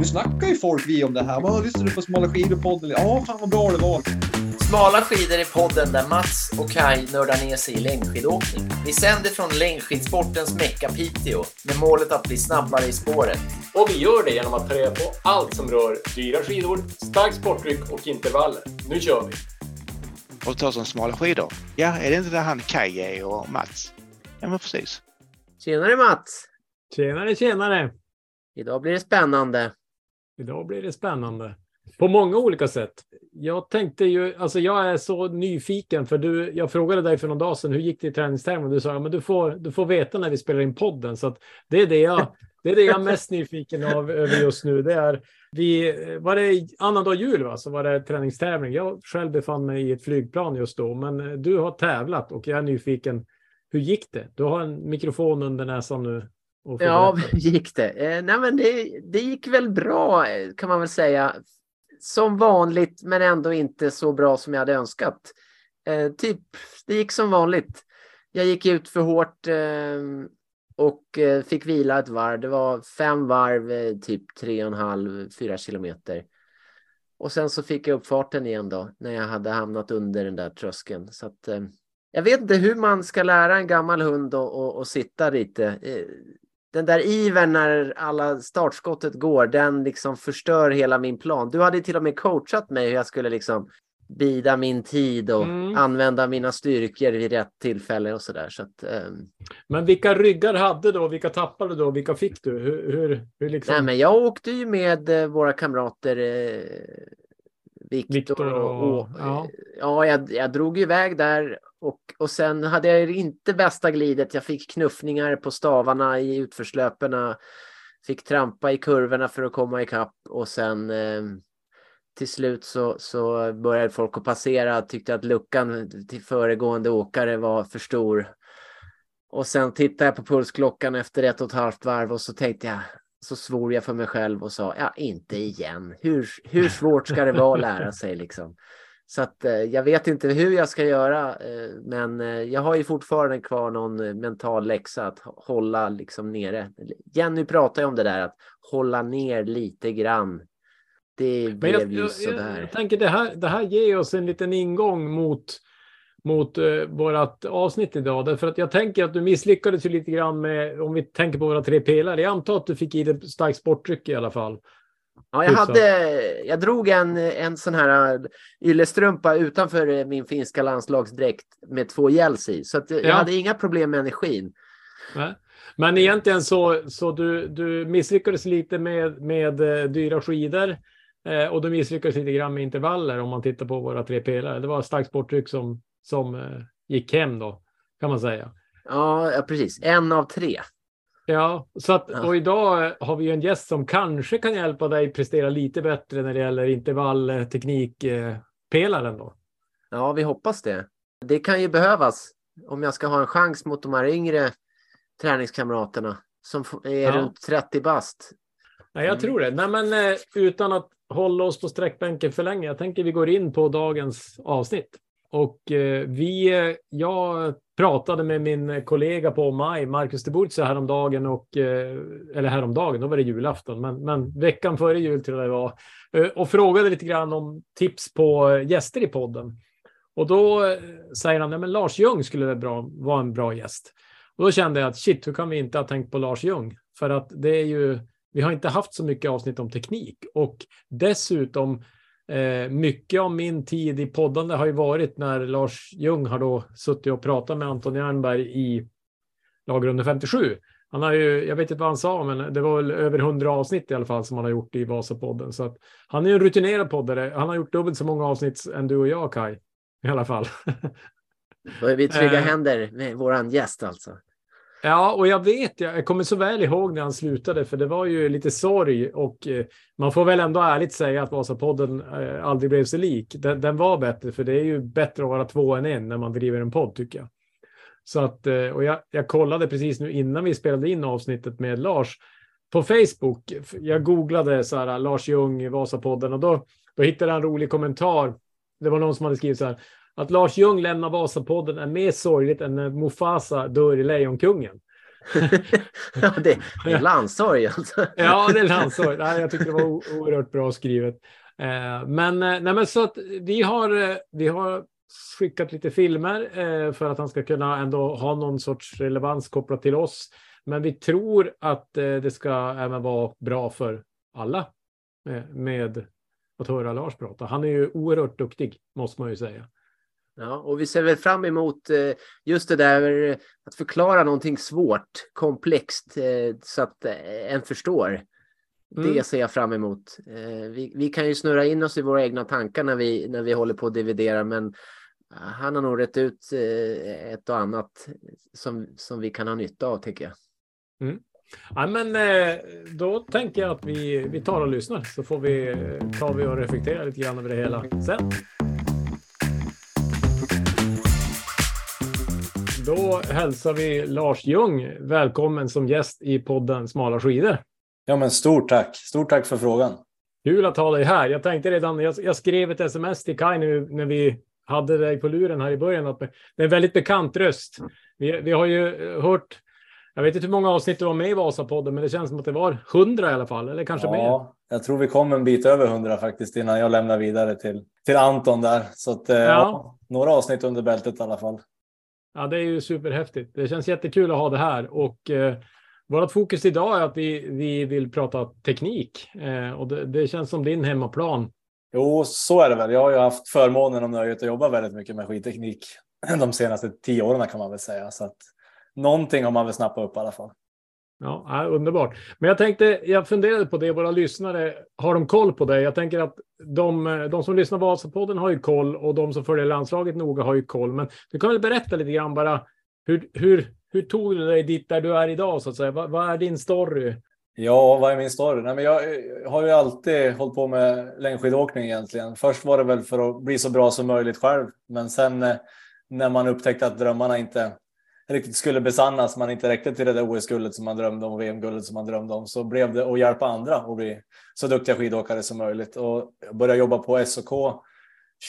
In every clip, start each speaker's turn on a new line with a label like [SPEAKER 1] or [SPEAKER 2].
[SPEAKER 1] Nu snackar ju folk vi om det här. Vad lyssnar du på Smala skidor-podden? Ja, fan vad bra det var.
[SPEAKER 2] Smala skidor är podden där Mats och Kai nördar ner sig i längdskidåkning. Vi sänder från längdskidsportens Mecka Piteå med målet att bli snabbare i spåret.
[SPEAKER 3] Och vi gör det genom att ta reda på allt som rör dyra skidor, starkt sporttryck och intervaller. Nu kör vi!
[SPEAKER 4] Och ta som smala skidor. Ja, är det inte där han Kaj är och Mats? Ja, men precis.
[SPEAKER 2] Tjenare Mats!
[SPEAKER 5] Tjenare, tjenare!
[SPEAKER 2] Idag blir det spännande.
[SPEAKER 5] Idag blir det spännande. På många olika sätt. Jag tänkte ju, alltså jag är så nyfiken för du, jag frågade dig för någon dag sedan, hur gick det i träningstermen? Du sa, men du får, du får veta när vi spelar in podden. Så att det är det jag, det är det jag är mest nyfiken av över just nu. Det är, vi, var det annandag jul va? så var det träningstävling. Jag själv befann mig i ett flygplan just då, men eh, du har tävlat och jag är nyfiken. Hur gick det? Du har en mikrofon under näsan nu.
[SPEAKER 2] Ja, hur gick det? Eh, nej, men det, det gick väl bra kan man väl säga. Som vanligt, men ändå inte så bra som jag hade önskat. Eh, typ, det gick som vanligt. Jag gick ut för hårt eh, och eh, fick vila ett varv. Det var fem varv, eh, typ tre och en halv, fyra kilometer. Och sen så fick jag upp farten igen då när jag hade hamnat under den där tröskeln. Så att, eh, jag vet inte hur man ska lära en gammal hund att sitta lite den där ivern när alla startskottet går, den liksom förstör hela min plan. Du hade till och med coachat mig hur jag skulle liksom bida min tid och mm. använda mina styrkor vid rätt tillfälle och sådär. Så att, um...
[SPEAKER 5] Men vilka ryggar hade du Vilka tappade du Vilka fick du? Hur, hur, hur liksom...
[SPEAKER 2] Nej, men jag åkte ju med eh, våra kamrater eh, Viktor, Victor och, och, ja, ja jag, jag drog iväg där och, och sen hade jag inte bästa glidet. Jag fick knuffningar på stavarna i utförslöperna. Fick trampa i kurvorna för att komma ikapp och sen eh, till slut så, så började folk att passera. Tyckte att luckan till föregående åkare var för stor. Och sen tittade jag på pulsklockan efter ett och ett halvt varv och så tänkte jag, så svor jag för mig själv och sa, ja, inte igen. Hur, hur svårt ska det vara att lära sig liksom? Så att eh, jag vet inte hur jag ska göra, eh, men eh, jag har ju fortfarande kvar någon mental läxa att hålla liksom nere. Jenny pratar ju om det där att hålla ner lite grann. Det blev jag, ju sådär.
[SPEAKER 5] Jag, jag, tänker det här, det här ger oss en liten ingång mot mot uh, vårt avsnitt idag. Därför att jag tänker att du misslyckades ju lite grann med, om vi tänker på våra tre pelare. Jag antar att du fick i dig starkt sporttryck i alla fall.
[SPEAKER 2] Ja, jag, hade, jag drog en, en sån här äh, yllestrumpa utanför äh, min finska landslagsdräkt med två gels i, så att jag ja. hade inga problem med energin.
[SPEAKER 5] Nej. Men egentligen så, så du, du misslyckades lite med, med äh, dyra skidor eh, och du misslyckades lite grann med intervaller om man tittar på våra tre pelare. Det var starkt sporttryck som, som eh, gick hem då, kan man säga.
[SPEAKER 2] Ja, precis. En av tre.
[SPEAKER 5] Ja, så att, och idag har vi en gäst som kanske kan hjälpa dig prestera lite bättre när det gäller intervallteknikpelaren då.
[SPEAKER 2] Ja, vi hoppas det. Det kan ju behövas om jag ska ha en chans mot de här yngre träningskamraterna som är ja. runt 30 bast.
[SPEAKER 5] Ja, jag mm. tror det. Nej, men eh, utan att hålla oss på sträckbänken för länge. Jag tänker vi går in på dagens avsnitt. Och eh, vi, eh, jag pratade med min kollega på maj, Marcus de Burtse, häromdagen, och, eh, eller häromdagen, då var det julafton, men, men veckan före jul tror jag det var, och frågade lite grann om tips på gäster i podden. Och då säger han, men Lars Ljung skulle bra, vara en bra gäst. Och då kände jag att shit, hur kan vi inte ha tänkt på Lars Ljung? För att det är ju, vi har inte haft så mycket avsnitt om teknik och dessutom mycket av min tid i poddande har ju varit när Lars Ljung har då suttit och pratat med Anton Jernberg i lagrunde 57. Han har ju, jag vet inte vad han sa, men det var väl över 100 avsnitt i alla fall som han har gjort i Vasapodden. Så att han är en rutinerad poddare. Han har gjort dubbelt så många avsnitt än du och jag, Kai. I alla fall.
[SPEAKER 2] Då är vi trygga eh, händer med våran gäst alltså.
[SPEAKER 5] Ja, och jag vet, jag kommer så väl ihåg när han slutade, för det var ju lite sorg och eh, man får väl ändå ärligt säga att Vasapodden eh, aldrig blev så lik. Den, den, var bättre, för det är ju bättre att vara två än en när man driver en podd tycker jag. Så att, eh, och jag, jag kollade precis nu innan vi spelade in avsnittet med Lars på Facebook. Jag googlade så här Lars Ljung, Vasapodden och då, då hittade jag en rolig kommentar. Det var någon som hade skrivit så här. Att Lars Ljung lämnar Vasapodden är mer sorgligt än när Mufasa dör i Lejonkungen.
[SPEAKER 2] ja, det, det är landssorg alltså.
[SPEAKER 5] ja, det är landssorg. Nej, jag tycker det var oerhört bra skrivet. Eh, men, eh, nej, men så att vi har, eh, vi har skickat lite filmer för att han ska kunna ändå ha någon sorts relevans kopplat till oss. Men vi tror att det ska även vara bra för alla med att höra Lars prata. Han är ju oerhört duktig, måste man ju säga.
[SPEAKER 2] Ja, och vi ser väl fram emot eh, just det där att förklara någonting svårt, komplext, eh, så att eh, en förstår. Mm. Det ser jag fram emot. Vi, vi, kan ju snurra in oss i våra egna tankar när vi, när vi håller på att dividera, men han har nog rätt ut ett och annat som, som vi kan ha nytta av, tycker jag.
[SPEAKER 5] Mm. Ja, men då tänker jag att vi, vi tar och lyssnar så får vi, tar vi och reflekterar lite grann över det hela sen. Då hälsar vi Lars Ljung välkommen som gäst i podden Smala skidor.
[SPEAKER 6] Ja, men stort tack. Stort tack för frågan.
[SPEAKER 5] Kul att ha dig här. Jag tänkte redan, jag, jag skrev ett sms till Kaj nu när vi hade dig på luren här i början. Att det är en väldigt bekant röst. Vi, vi har ju hört, jag vet inte hur många avsnitt du var med i Vasapodden, men det känns som att det var hundra i alla fall, eller kanske
[SPEAKER 6] ja,
[SPEAKER 5] mer.
[SPEAKER 6] Ja, jag tror vi kom en bit över hundra faktiskt innan jag lämnar vidare till, till Anton där. Så att, ja. ja. några avsnitt under bältet i alla fall.
[SPEAKER 5] Ja, det är ju superhäftigt. Det känns jättekul att ha det här och eh, vårt fokus idag är att vi, vi vill prata teknik eh, och det, det, känns som din hemmaplan.
[SPEAKER 6] Jo, så är det väl. Jag har ju haft förmånen och nöjet att jobba väldigt mycket med skidteknik de senaste tio åren kan man väl säga. Så att någonting har man väl snappat upp i alla fall.
[SPEAKER 5] Ja, underbart. Men jag tänkte, jag funderade på det, våra lyssnare, har de koll på det? Jag tänker att de, de som lyssnar på Vasapodden har ju koll och de som följer landslaget noga har ju koll. Men du kan väl berätta lite grann bara, hur, hur, hur tog du dig dit där du är idag så att säga? Vad, vad är din story?
[SPEAKER 6] Ja, vad är min story? Nej, men jag eh, har ju alltid hållit på med längdskidåkning egentligen. Först var det väl för att bli så bra som möjligt själv, men sen eh, när man upptäckte att drömmarna inte riktigt skulle besannas, man inte räckte till det där OS-guldet som man drömde om och VM-guldet som man drömde om, så blev det att hjälpa andra och bli så duktiga skidåkare som möjligt. Och jag började jobba på SOK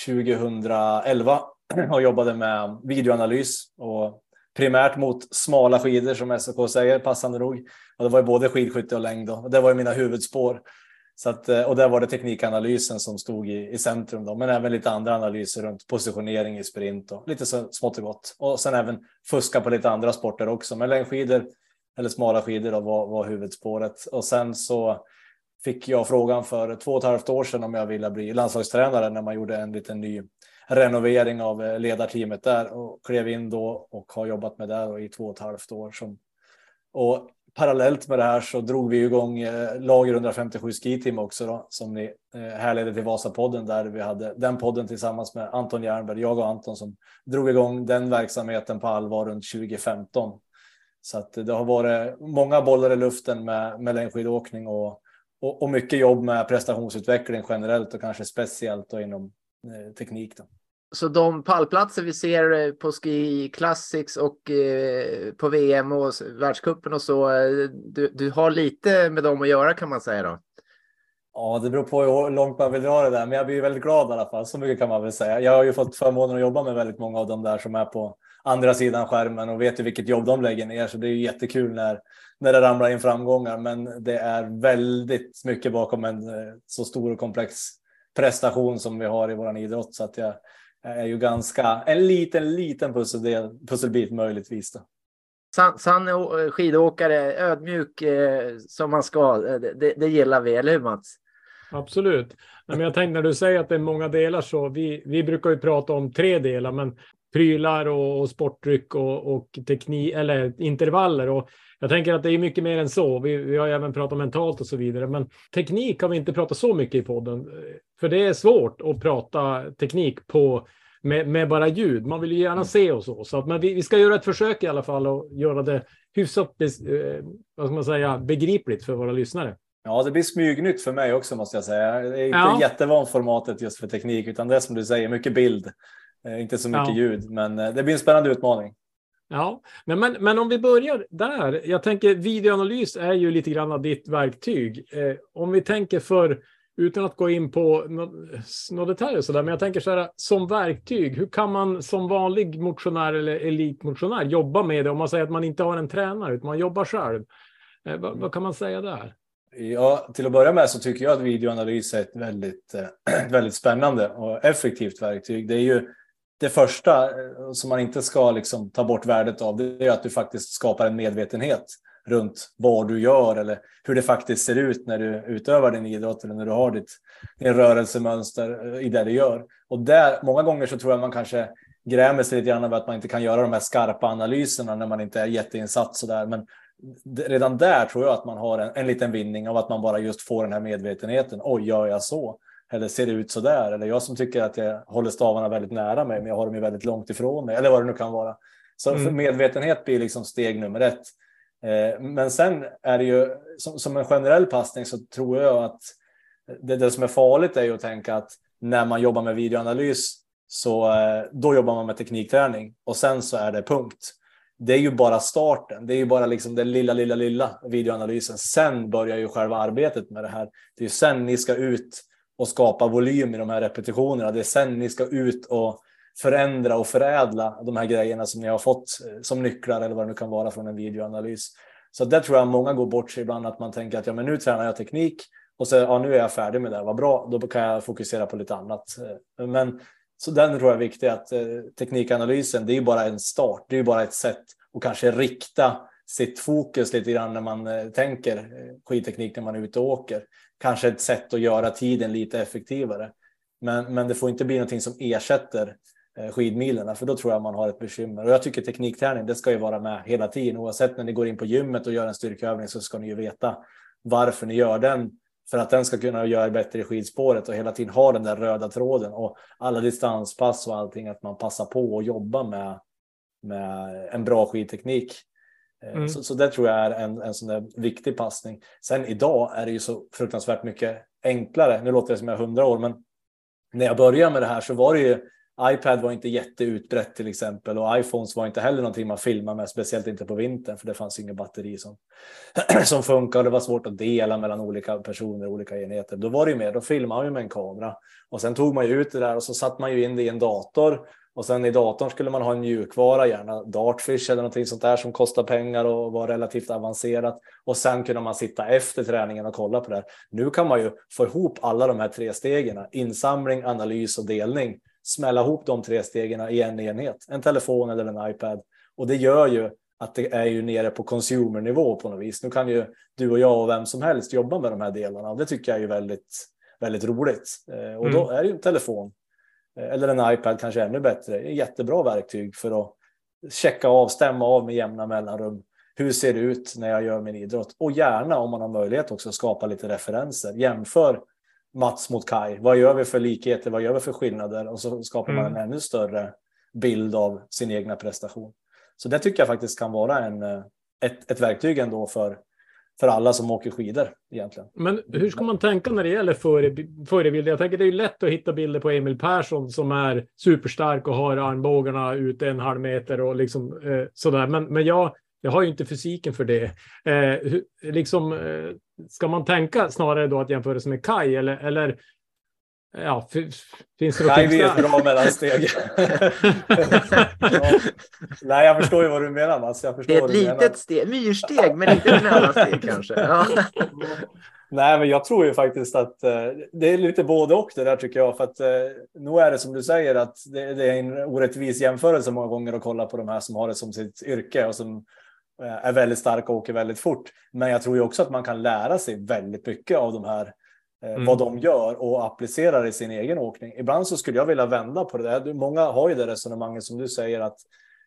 [SPEAKER 6] 2011 och jobbade med videoanalys och primärt mot smala skidor som SOK säger, passande nog. Och det var ju både skidskytte och längd och det var ju mina huvudspår. Så att, eh, och där var det teknikanalysen som stod i, i centrum, då, men även lite andra analyser runt positionering i sprint och lite så smått och gott. Och sen även fuska på lite andra sporter också, men längdskidor eller smala skidor då, var, var huvudspåret. Och sen så fick jag frågan för två och ett halvt år sedan om jag ville bli landslagstränare när man gjorde en liten ny renovering av eh, ledarteamet där och klev in då och har jobbat med det i två och ett halvt år. Som, och parallellt med det här så drog vi igång eh, Lager 157 Ski Team också då, som ni eh, härleder till Vasapodden där vi hade den podden tillsammans med Anton Jernberg, jag och Anton som drog igång den verksamheten på allvar runt 2015. Så att det har varit många bollar i luften med, med längdskidåkning och, och, och mycket jobb med prestationsutveckling generellt och kanske speciellt då inom eh, teknik. Då.
[SPEAKER 2] Så de pallplatser vi ser eh, på Ski Classics och eh, på VM och världskuppen och så, eh, du, du har lite med dem att göra kan man säga då?
[SPEAKER 6] Ja, det beror på hur långt man vill dra det där, men jag blir väldigt glad i alla fall. Så mycket kan man väl säga. Jag har ju fått förmånen att jobba med väldigt många av dem där som är på andra sidan skärmen och vet ju vilket jobb de lägger ner, så det är ju jättekul när när det ramlar in framgångar. Men det är väldigt mycket bakom en så stor och komplex prestation som vi har i våran idrott så att jag är ju ganska en liten, liten pusseldel, pusselbit möjligtvis. Då.
[SPEAKER 2] San, sann skidåkare, ödmjuk eh, som man ska. Det, det gillar vi, eller hur Mats?
[SPEAKER 5] Absolut. Men jag tänkte när du säger att det är många delar så vi, vi brukar ju prata om tre delar, men prylar och, och sportdryck och, och teknik eller intervaller. Och jag tänker att det är mycket mer än så. Vi, vi har även pratat mentalt och så vidare, men teknik har vi inte pratat så mycket i podden. För det är svårt att prata teknik på med, med bara ljud. Man vill ju gärna se och så. så att, men vi, vi ska göra ett försök i alla fall och göra det hyfsat eh, vad ska man säga, begripligt för våra lyssnare.
[SPEAKER 6] Ja, det blir smygnytt för mig också måste jag säga. Jag är inte ja. jättevan formatet just för teknik, utan det är som du säger, mycket bild. Eh, inte så mycket ja. ljud, men eh, det blir en spännande utmaning.
[SPEAKER 5] Ja, men, men om vi börjar där. Jag tänker videoanalys är ju lite grann av ditt verktyg. Eh, om vi tänker för utan att gå in på några detaljer så där, men jag tänker så här som verktyg. Hur kan man som vanlig motionär eller elitmotionär jobba med det om man säger att man inte har en tränare utan man jobbar själv? Eh, vad, vad, kan man säga där?
[SPEAKER 6] Ja, till att börja med så tycker jag att videoanalys är ett väldigt, eh, väldigt spännande och effektivt verktyg. Det är ju det första eh, som man inte ska liksom ta bort värdet av. Det är att du faktiskt skapar en medvetenhet runt vad du gör eller hur det faktiskt ser ut när du utövar din idrott eller när du har ditt din rörelsemönster eh, i det du gör. Och där, många gånger så tror jag man kanske grämer sig lite grann över att man inte kan göra de här skarpa analyserna när man inte är jätteinsatt sådär. Men redan där tror jag att man har en, en liten vinning av att man bara just får den här medvetenheten. Oj, gör jag så? Eller ser det ut så där? Eller jag som tycker att jag håller stavarna väldigt nära mig, men jag har dem ju väldigt långt ifrån mig. Eller vad det nu kan vara. Så mm. medvetenhet blir liksom steg nummer ett. Eh, men sen är det ju som, som, en generell passning så tror jag att det, det som är farligt är ju att tänka att när man jobbar med videoanalys så eh, då jobbar man med teknikträning och sen så är det punkt det är ju bara starten. Det är ju bara liksom den lilla, lilla, lilla videoanalysen. Sen börjar ju själva arbetet med det här. Det är ju sen ni ska ut och skapa volym i de här repetitionerna. Det är sen ni ska ut och förändra och förädla de här grejerna som ni har fått eh, som nycklar eller vad det nu kan vara från en videoanalys. Så där tror jag många går bort sig ibland att man tänker att ja, men nu tränar jag teknik och så ja, nu är jag färdig med det. Vad bra, då kan jag fokusera på lite annat. Eh, men så den tror jag är viktig att eh, teknikanalysen, det är ju bara en start. Det är ju bara ett sätt att kanske rikta sitt fokus lite grann när man eh, tänker eh, skidteknik när man är ute och åker. Kanske ett sätt att göra tiden lite effektivare. Men, men det får inte bli någonting som ersätter eh, skidmilerna, för då tror jag man har ett bekymmer. Och jag tycker teknikträning, det ska ju vara med hela tiden. Oavsett när ni går in på gymmet och gör en styrkeövning så ska ni ju veta varför ni gör den för att den ska kunna göra bättre i skidspåret och hela tiden ha den där röda tråden och alla distanspass och allting att man passar på och jobba med, med en bra skidteknik. Eh, mm. Så, så det tror jag är en, en sån där viktig passning. Sen idag är det ju så fruktansvärt mycket enklare. Nu låter det som jag är hundra år, men när jag började med det här så var det ju iPad var inte jätteutbrett till exempel och iPhones var inte heller någonting man filmar med, speciellt inte på vintern för det fanns inga batteri som, som funkar och det var svårt att dela mellan olika personer, olika enheter. Då var det ju mer, då filmade man med en kamera och sen tog man ju ut det där och så satte man ju in det i en dator och sen i datorn skulle man ha en mjukvara, gärna Dartfish eller någonting sånt där som kostar pengar och var relativt avancerat. Och sen kunde man sitta efter träningen och kolla på det här. Nu kan man ju få ihop alla de här tre stegen, insamling, analys och delning smälla ihop de tre stegen i en enhet, en telefon eller en iPad. Och det gör ju att det är ju nere på consumernivå på något vis. Nu kan ju du och jag och vem som helst jobba med de här delarna och det tycker jag är ju väldigt, väldigt roligt. Eh, och då mm. är det ju en telefon eller en iPad kanske ännu bättre. Jättebra verktyg för att checka av, stämma av med jämna mellanrum. Hur ser det ut när jag gör min idrott? Och gärna om man har möjlighet också skapa lite referenser. Jämför Mats mot Kai. Vad gör vi för likheter? Vad gör vi för skillnader? Och så skapar man en mm. ännu större bild av sin egna prestation. Så det tycker jag faktiskt kan vara en, eh, ett, ett verktyg ändå för, för alla som åker skidor egentligen.
[SPEAKER 5] Men hur ska man tänka när det gäller förebilder? Jag tänker det är ju lätt att hitta bilder på Emil Persson som är superstark och har armbågarna ute en halv meter och liksom eh, sådär. Men, men jag, jag har ju inte fysiken för det. Eh, liksom, eh, ska man tänka snarare då att jämföra sig med Kai eller, eller ja, finns det
[SPEAKER 6] Kai vet bra mellansteg. ja. Nej, jag förstår ju vad du menar Mats. Jag förstår
[SPEAKER 2] det är ett litet steg, myrsteg, men inte ett mellansteg kanske. Ja.
[SPEAKER 6] Nej, men jag tror ju faktiskt att eh, det är lite både och det där tycker jag. För att eh, nog är det som du säger att det, det, är en orättvis jämförelse många gånger att kolla på de här som har det som sitt yrke och som Eh, är väldigt stark och åker väldigt fort. Men jag tror ju också att man kan lära sig väldigt mycket av de här, mm. vad de gör och applicera det i sin egen åkning. Ibland så skulle jag vilja vända på det där. Många har ju det resonemanget som du säger att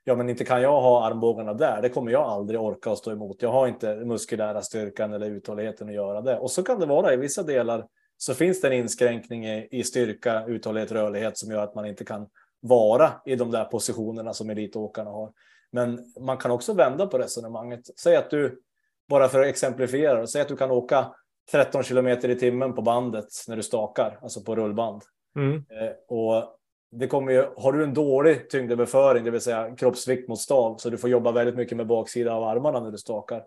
[SPEAKER 6] ja, men inte kan jag ha armbågarna där. Det kommer jag aldrig orka att stå emot. Jag har inte muskulära styrkan eller uthålligheten att göra det. Och så kan det vara i vissa delar så finns det en inskränkning i, i styrka, uthållighet, rörlighet som gör att man inte kan vara i de där positionerna som elitåkarna har. Men man kan också vända på resonemanget. Säg att du, bara för att exemplifiera, säg att du kan åka 13 kilometer i timmen på bandet när du stakar, alltså på rullband. Mm. Eh, och det kommer ju, har du en dålig tyngdöverföring, det vill säga kroppsvikt mot stav, så du får jobba väldigt mycket med baksida av armarna när du stakar,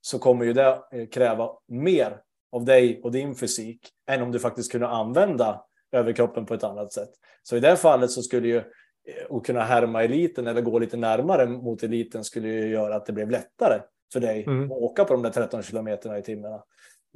[SPEAKER 6] så kommer ju det eh, kräva mer av dig och din fysik än om du faktiskt kunde använda överkroppen på ett annat sätt. Så i det fallet så skulle ju att kunna härma eliten eller gå lite närmare mot eliten skulle ju göra att det blev lättare för dig mm. att åka på de där 13 kilometerna i timmen.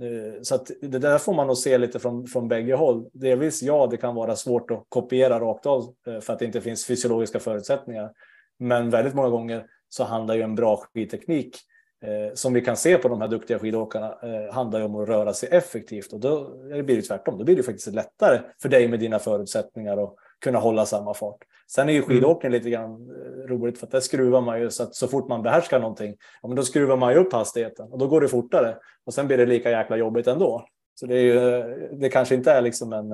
[SPEAKER 6] Eh, så att det där får man nog se lite från, från bägge håll. Delvis ja, det kan vara svårt att kopiera rakt av eh, för att det inte finns fysiologiska förutsättningar. Men väldigt många gånger så handlar ju en bra skidteknik eh, som vi kan se på de här duktiga skidåkarna eh, handlar ju om att röra sig effektivt och då blir det tvärtom. Då blir det faktiskt lättare för dig med dina förutsättningar att kunna hålla samma fart. Sen är ju mm. skidåkning lite grann eh, roligt för att där skruvar man ju så att så fort man behärskar någonting, ja, men då skruvar man ju upp hastigheten och då går det fortare och sen blir det lika jäkla jobbigt ändå. Så det är ju, det kanske inte är liksom en,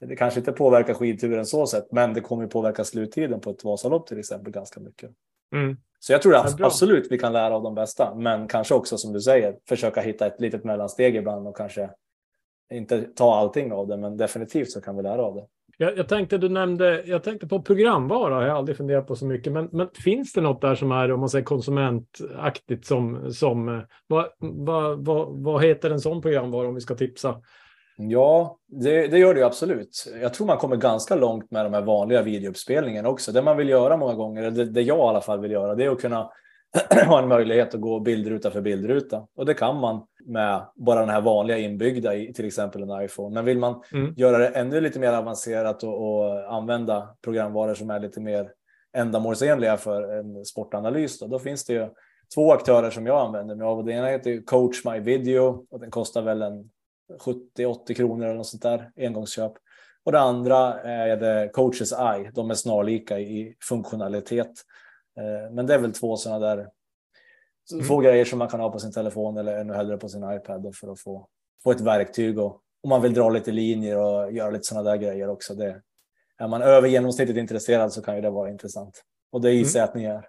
[SPEAKER 6] det kanske inte påverkar skidturen så sätt, men det kommer påverka sluttiden på ett Vasalopp till exempel ganska mycket. Mm. Så jag tror att absolut vi kan lära av de bästa, men kanske också som du säger försöka hitta ett litet mellansteg ibland och kanske inte ta allting av det, men definitivt så kan vi lära av det.
[SPEAKER 5] Jag, jag, tänkte, du nämnde, jag tänkte på programvara, jag har aldrig funderat på så mycket, men, men finns det något där som är om man säger konsumentaktigt som, som eh, vad, vad, vad, vad heter en sån programvara om vi ska tipsa?
[SPEAKER 6] Ja, det, det, gör det ju absolut. Jag tror man kommer ganska långt med de här vanliga videouppspelningarna också. Det man vill göra många gånger, det, det jag i alla fall vill göra, det är att kunna ha en möjlighet att gå bildruta för bildruta. Och det kan man med bara den här vanliga inbyggda i till exempel en iPhone. Men vill man mm. göra det ännu lite mer avancerat och, och, använda programvaror som är lite mer ändamålsenliga för en sportanalys, då, då finns det ju två aktörer som jag använder mig av. Det ena heter Coach My Video och den kostar väl en 70-80 kronor eller något sånt där engångsköp. Och det andra är det Coaches Eye. De är snarlika i funktionalitet. Eh, men det är väl två sådana där mm. få grejer som man kan ha på sin telefon eller ännu hellre på sin iPad för att få, få ett verktyg och om man vill dra lite linjer och göra lite sådana där grejer också. Det, är man över genomsnittet intresserad så kan ju det vara intressant. Och det gissar jag att ni är.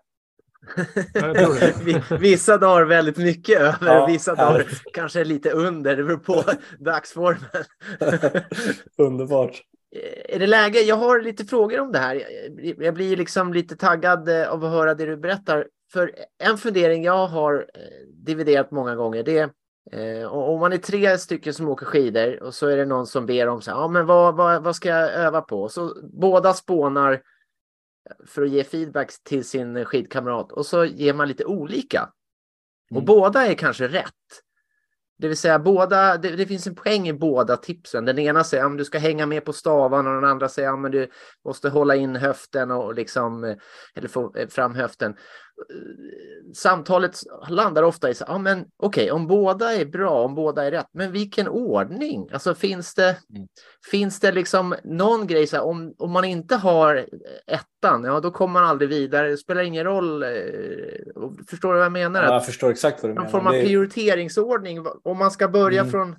[SPEAKER 2] vissa dagar väldigt mycket över, ja, vissa dagar kanske lite under. Det beror på dagsformen.
[SPEAKER 6] Underbart.
[SPEAKER 2] Är det läge? Jag har lite frågor om det här. Jag blir liksom lite taggad av att höra det du berättar. För en fundering jag har eh, dividerat många gånger, det är eh, om man är tre stycken som åker skidor och så är det någon som ber om så här, ja, men vad, vad, vad ska jag öva på? Så båda spånar för att ge feedback till sin skidkamrat och så ger man lite olika. Och mm. båda är kanske rätt. Det vill säga båda, det, det, finns en poäng i båda tipsen. Den ena säger att du ska hänga med på stavarna och den andra säger att du måste hålla in höften och liksom, eller få fram höften samtalet landar ofta i så ja men okej, okay, om båda är bra, om båda är rätt, men vilken ordning? Alltså finns det, mm. finns det liksom någon grej så här, om, om man inte har ettan, ja då kommer man aldrig vidare, det spelar ingen roll. Eh, förstår du vad jag menar?
[SPEAKER 6] Ja, jag förstår exakt vad du menar.
[SPEAKER 2] Någon form av prioriteringsordning, om man ska börja mm. från,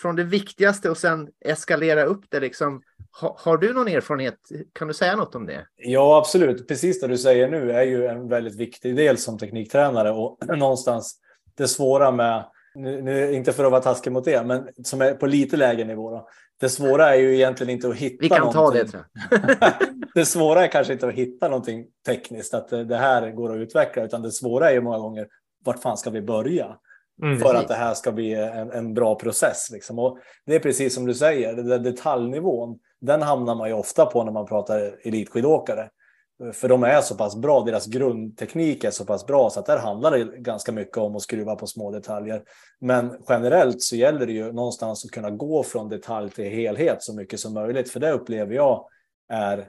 [SPEAKER 2] från det viktigaste och sen eskalera upp det liksom ha, har du någon erfarenhet? Kan du säga något om det?
[SPEAKER 6] Ja, absolut. Precis det du säger nu är ju en väldigt viktig del som tekniktränare och någonstans det svåra med, nu, nu inte för att vara taskig mot det, men som är på lite lägre nivå. Då. Det svåra är ju egentligen inte att hitta
[SPEAKER 2] Vi kan
[SPEAKER 6] någonting.
[SPEAKER 2] ta det tror
[SPEAKER 6] jag. det svåra är kanske inte att hitta någonting tekniskt, att det här går att utveckla, utan det svåra är ju många gånger vart fan ska vi börja? Mm, för att det här ska bli en, en bra process. Liksom. Och det är precis som du säger, den där detaljnivån, den hamnar man ju ofta på när man pratar elitskidåkare. För de är så pass bra, deras grundteknik är så pass bra så att där handlar det ganska mycket om att skruva på små detaljer. Men generellt så gäller det ju någonstans att kunna gå från detalj till helhet så mycket som möjligt. För det upplever jag är,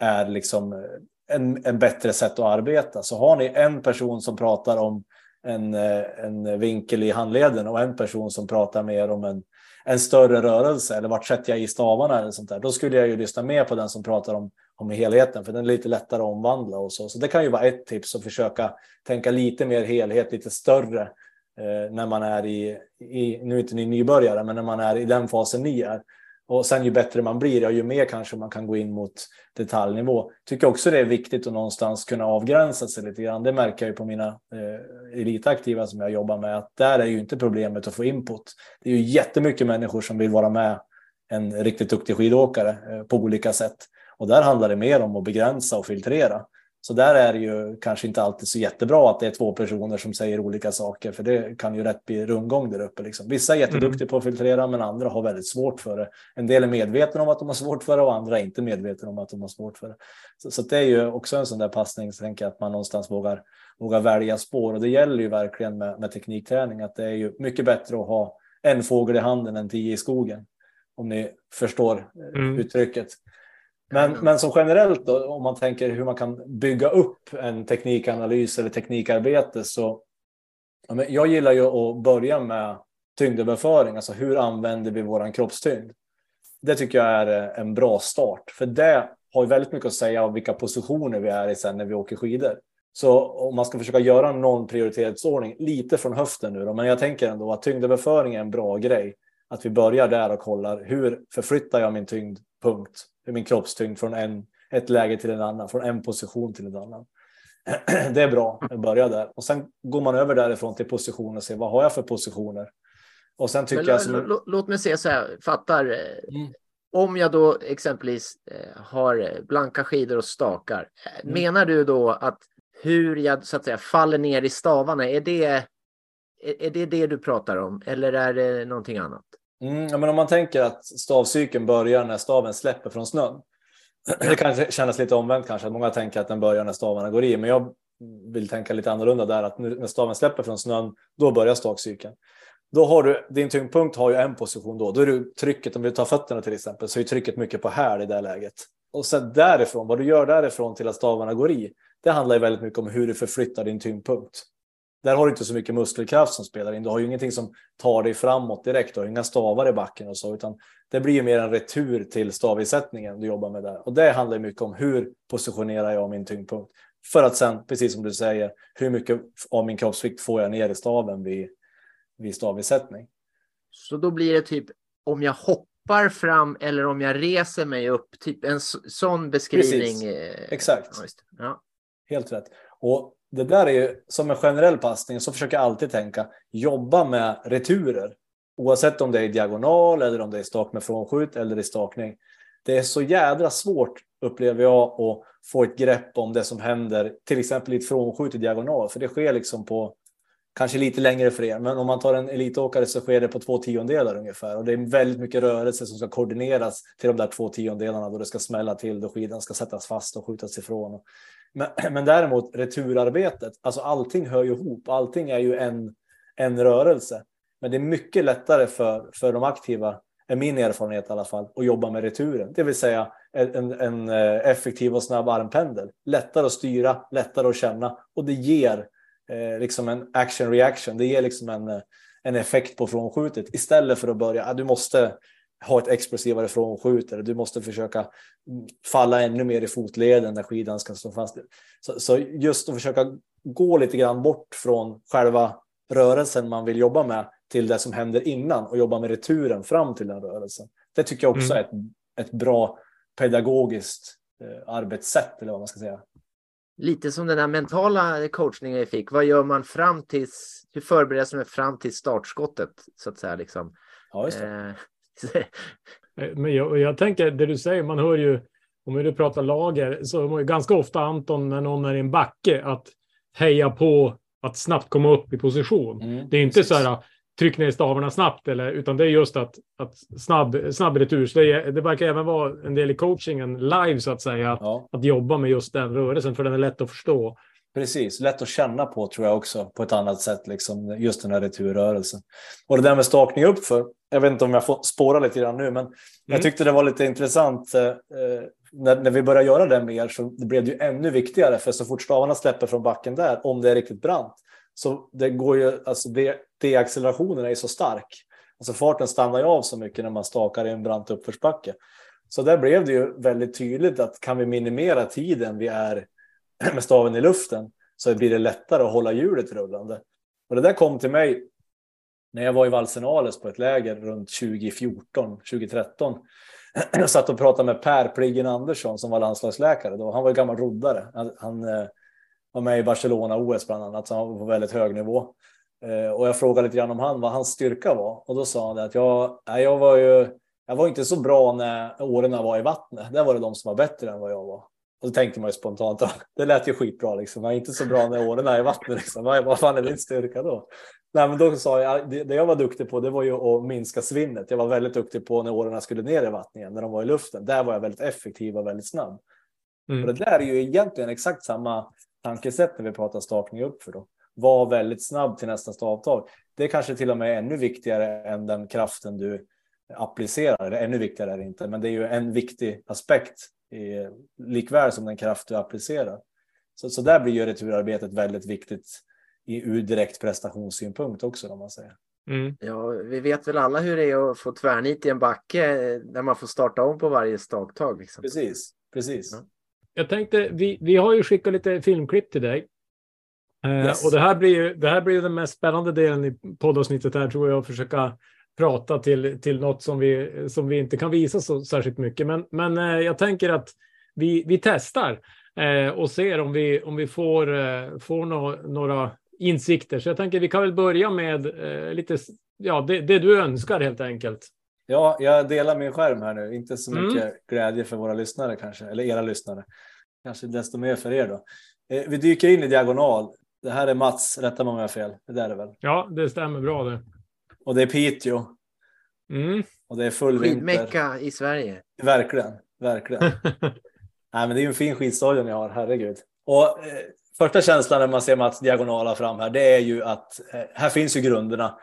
[SPEAKER 6] är liksom en, en bättre sätt att arbeta. Så har ni en person som pratar om en, en vinkel i handleden och en person som pratar mer om en, en större rörelse eller vart sätter jag i stavarna eller sånt där. Då skulle jag ju lyssna mer på den som pratar om, om helheten för den är lite lättare att omvandla och så. Så det kan ju vara ett tips att försöka tänka lite mer helhet, lite större eh, när man är i, i, nu är inte ni nybörjare, men när man är i den fasen ni är. Och sen ju bättre man blir, ja, ju mer kanske man kan gå in mot detaljnivå. Tycker också det är viktigt att någonstans kunna avgränsa sig lite grann. Det märker jag ju på mina eh, elitaktiva som jag jobbar med, att där är ju inte problemet att få input. Det är ju jättemycket människor som vill vara med en riktigt duktig skidåkare eh, på olika sätt. Och där handlar det mer om att begränsa och filtrera. Så där är det ju kanske inte alltid så jättebra att det är två personer som säger olika saker, för det kan ju rätt bli rundgång där uppe. Liksom. Vissa är jätteduktiga mm. på att filtrera, men andra har väldigt svårt för det. En del är medvetna om att de har svårt för det och andra är inte medvetna om att de har svårt för det. Så, så det är ju också en sån där passning, så tänker jag att man någonstans vågar, vågar välja spår. Och det gäller ju verkligen med, med teknikträning, att det är ju mycket bättre att ha en fågel i handen än tio i skogen. Om ni förstår mm. uttrycket. Men, men som generellt då, om man tänker hur man kan bygga upp en teknikanalys eller teknikarbete så ja, jag gillar ju att börja med tyngdöverföring, alltså hur använder vi våran kroppstyngd? Det tycker jag är eh, en bra start, för det har ju väldigt mycket att säga om vilka positioner vi är i sen när vi åker skidor. Så om man ska försöka göra någon prioritetsordning, lite från höften nu då, men jag tänker ändå att tyngdöverföring är en bra grej. Att vi börjar där och kollar hur förflyttar jag min tyngdpunkt min kroppstyngd från en, ett läge till en annan, från en position till en annan. Det är bra att börja där och sen går man över därifrån till position och ser vad har jag för positioner? Och sen tycker
[SPEAKER 2] Men,
[SPEAKER 6] jag som...
[SPEAKER 2] låt, mig säga så här, fattar. Mm. Om jag då exempelvis eh, har blanka skidor och stakar, mm. menar du då att hur jag så att säga faller ner i stavarna, är det, är det det du pratar om eller är det någonting annat?
[SPEAKER 6] Mm, ja, men om man tänker att stavcykeln börjar när staven släpper från snön. Det kan kännas lite omvänt kanske, att många tänker att den börjar när stavarna går i, men jag vill tänka lite annorlunda där, att när staven släpper från snön, då börjar stavcykeln. Då har du, din tyngdpunkt har ju en position då, då är du trycket, om du tar fötterna till exempel, så är trycket mycket på här i det läget. Och sen därifrån, vad du gör därifrån till att stavarna går i, det handlar ju väldigt mycket om hur du förflyttar din tyngdpunkt. Där har du inte så mycket muskelkraft som spelar in. Du har ju ingenting som tar dig framåt direkt. Du har inga stavar i backen och så, utan det blir ju mer en retur till stavisättningen du jobbar med där. Och det handlar mycket om hur positionerar jag min tyngdpunkt? För att sen, precis som du säger, hur mycket av min kroppsvikt får jag ner i staven vid, vid stavisättning?
[SPEAKER 2] Så då blir det typ om jag hoppar fram eller om jag reser mig upp, typ en sån beskrivning.
[SPEAKER 6] Precis. Exakt. Ja. Helt rätt. Och det där är ju som en generell passning så försöker jag alltid tänka jobba med returer. Oavsett om det är diagonal eller om det är stak med frånskjut eller i stakning. Det är så jädra svårt upplever jag att få ett grepp om det som händer till exempel i ett frånskjut i diagonal. För det sker liksom på kanske lite längre för er. Men om man tar en elitåkare så sker det på två tiondelar ungefär. Och det är väldigt mycket rörelse som ska koordineras till de där två tiondelarna då det ska smälla till, då skidan ska sättas fast och skjutas ifrån. Men, men däremot returarbetet, alltså allting hör ju ihop. Allting är ju en, en rörelse. Men det är mycket lättare för, för de aktiva, är min erfarenhet i alla fall, att jobba med returen. Det vill säga en, en eh, effektiv och snabb armpendel. Lättare att styra, lättare att känna och det ger eh, liksom en action reaction. Det ger liksom en, eh, en effekt på frånskjutet istället för att börja. Ah, du måste ha ett expressivare frånskjut eller du måste försöka falla ännu mer i fotleden när skidan ska stå fast. Så, så just att försöka gå lite grann bort från själva rörelsen man vill jobba med till det som händer innan och jobba med returen fram till den rörelsen. Det tycker jag också mm. är ett, ett bra pedagogiskt eh, arbetssätt eller vad man ska säga.
[SPEAKER 2] Lite som den här mentala coachningen jag fick. Vad gör man fram till? Hur förbereder man fram till startskottet så att säga liksom?
[SPEAKER 6] Ja, just det. Eh,
[SPEAKER 5] Eh, men jag, jag, tänker det du säger, man hör ju om du pratar lager så hör man ju ganska ofta Anton när någon är i en backe att heja på att snabbt komma upp i position. Mm, det är inte precis. så här tryck ner stavarna snabbt, eller, utan det är just att, att snabb, snabb retur. Så det, det verkar även vara en del i coachingen live så att säga, att, ja. att jobba med just den rörelsen, för den är lätt att förstå.
[SPEAKER 6] Precis, lätt att känna på tror jag också på ett annat sätt, liksom, just den här returrörelsen. Och det där med stakning upp för, jag vet inte om jag får spåra lite grann nu, men mm. jag tyckte det var lite intressant eh, när, när vi började göra det mer så det blev det ju ännu viktigare för så fort stavarna släpper från backen där, om det är riktigt brant, så det går ju, alltså det, det accelerationen är ju så stark. Alltså farten stannar ju av så mycket när man stakar i en brant uppförsbacke. Så där blev det ju väldigt tydligt att kan vi minimera tiden vi är med staven i luften så blir det lättare att hålla hjulet rullande. Och det där kom till mig när jag var i Valsenales på ett läger runt 2014, 2013. Jag satt och pratade med Per Pliggen Andersson som var landslagsläkare. Då. Han var ju gammal roddare. Han, han eh, var med i Barcelona-OS bland annat, så han var på väldigt hög nivå. Eh, och jag frågade lite grann om han, vad hans styrka var. Och då sa han att jag, jag var ju jag var inte så bra när åren var i vattnet. Där var det de som var bättre än vad jag var. Och då tänkte man ju spontant, det lät ju skitbra liksom. Jag är inte så bra när åren är i vattnet liksom. Vad fan är min styrka då? Nej, men då sa jag, det, det jag var duktig på, det var ju att minska svinnet. Jag var väldigt duktig på när åren skulle ner i vattnet igen, när de var i luften. Där var jag väldigt effektiv och väldigt snabb. Mm. Och det där är ju egentligen exakt samma tankesätt när vi pratar stakning upp för då. Var väldigt snabb till nästa stavtag. Det är kanske till och med ännu viktigare än den kraften du applicerar. Eller ännu viktigare är det inte, men det är ju en viktig aspekt i, likväl som den kraft du applicerar. Så, så där blir ju returarbetet väldigt viktigt i, ur direkt prestationssynpunkt också om man säger.
[SPEAKER 2] Mm. Ja, vi vet väl alla hur det är att få tvärnit i en backe där man får starta om på varje staktag. Liksom.
[SPEAKER 6] Precis, precis. Ja.
[SPEAKER 5] Jag tänkte, vi, vi har ju skickat lite filmklipp till dig. Eh, yes. och det här blir ju det här blir den mest spännande delen i poddavsnittet här tror jag, att försöka prata till, till något som vi, som vi inte kan visa så särskilt mycket. Men, men eh, jag tänker att vi, vi testar eh, och ser om vi, om vi får, får no, några insikter. Så jag tänker vi kan väl börja med lite, ja, det, det, du önskar helt enkelt.
[SPEAKER 6] Ja, jag delar min skärm här nu. Inte så mycket mm. glädje för våra lyssnare kanske, eller era lyssnare. Kanske desto mer för er då. Eh, vi dyker in i diagonal. Det här är Mats, rätta mig om jag har fel. Det där är det väl?
[SPEAKER 5] Ja, det stämmer bra det.
[SPEAKER 6] Och det är Piteå.
[SPEAKER 5] Mm.
[SPEAKER 6] Och det är full vinter.
[SPEAKER 2] Skidmecka i Sverige.
[SPEAKER 6] Verkligen, verkligen. Nej, men det är ju en fin skidstadion jag har, herregud. Och eh, första känslan när man ser Mats diagonala fram här, det är ju att eh, här finns ju grunderna.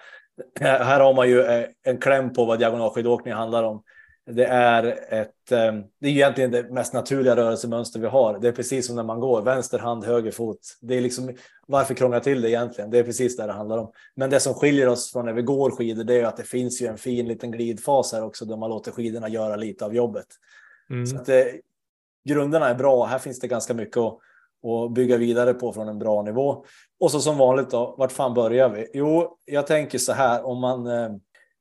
[SPEAKER 6] Här har man ju eh, en kläm på vad diagonalskidåkning handlar om. Det är ett. Eh, det är egentligen det mest naturliga rörelsemönster vi har. Det är precis som när man går vänster hand, höger fot. Det är liksom varför krångla till det egentligen? Det är precis det det handlar om. Men det som skiljer oss från när vi går skidor, det är att det finns ju en fin liten glidfas här också, där man låter skidorna göra lite av jobbet. Mm. Så att det, grunderna är bra. Här finns det ganska mycket att och bygga vidare på från en bra nivå. Och så som vanligt då, vart fan börjar vi? Jo, jag tänker så här om man. Eh,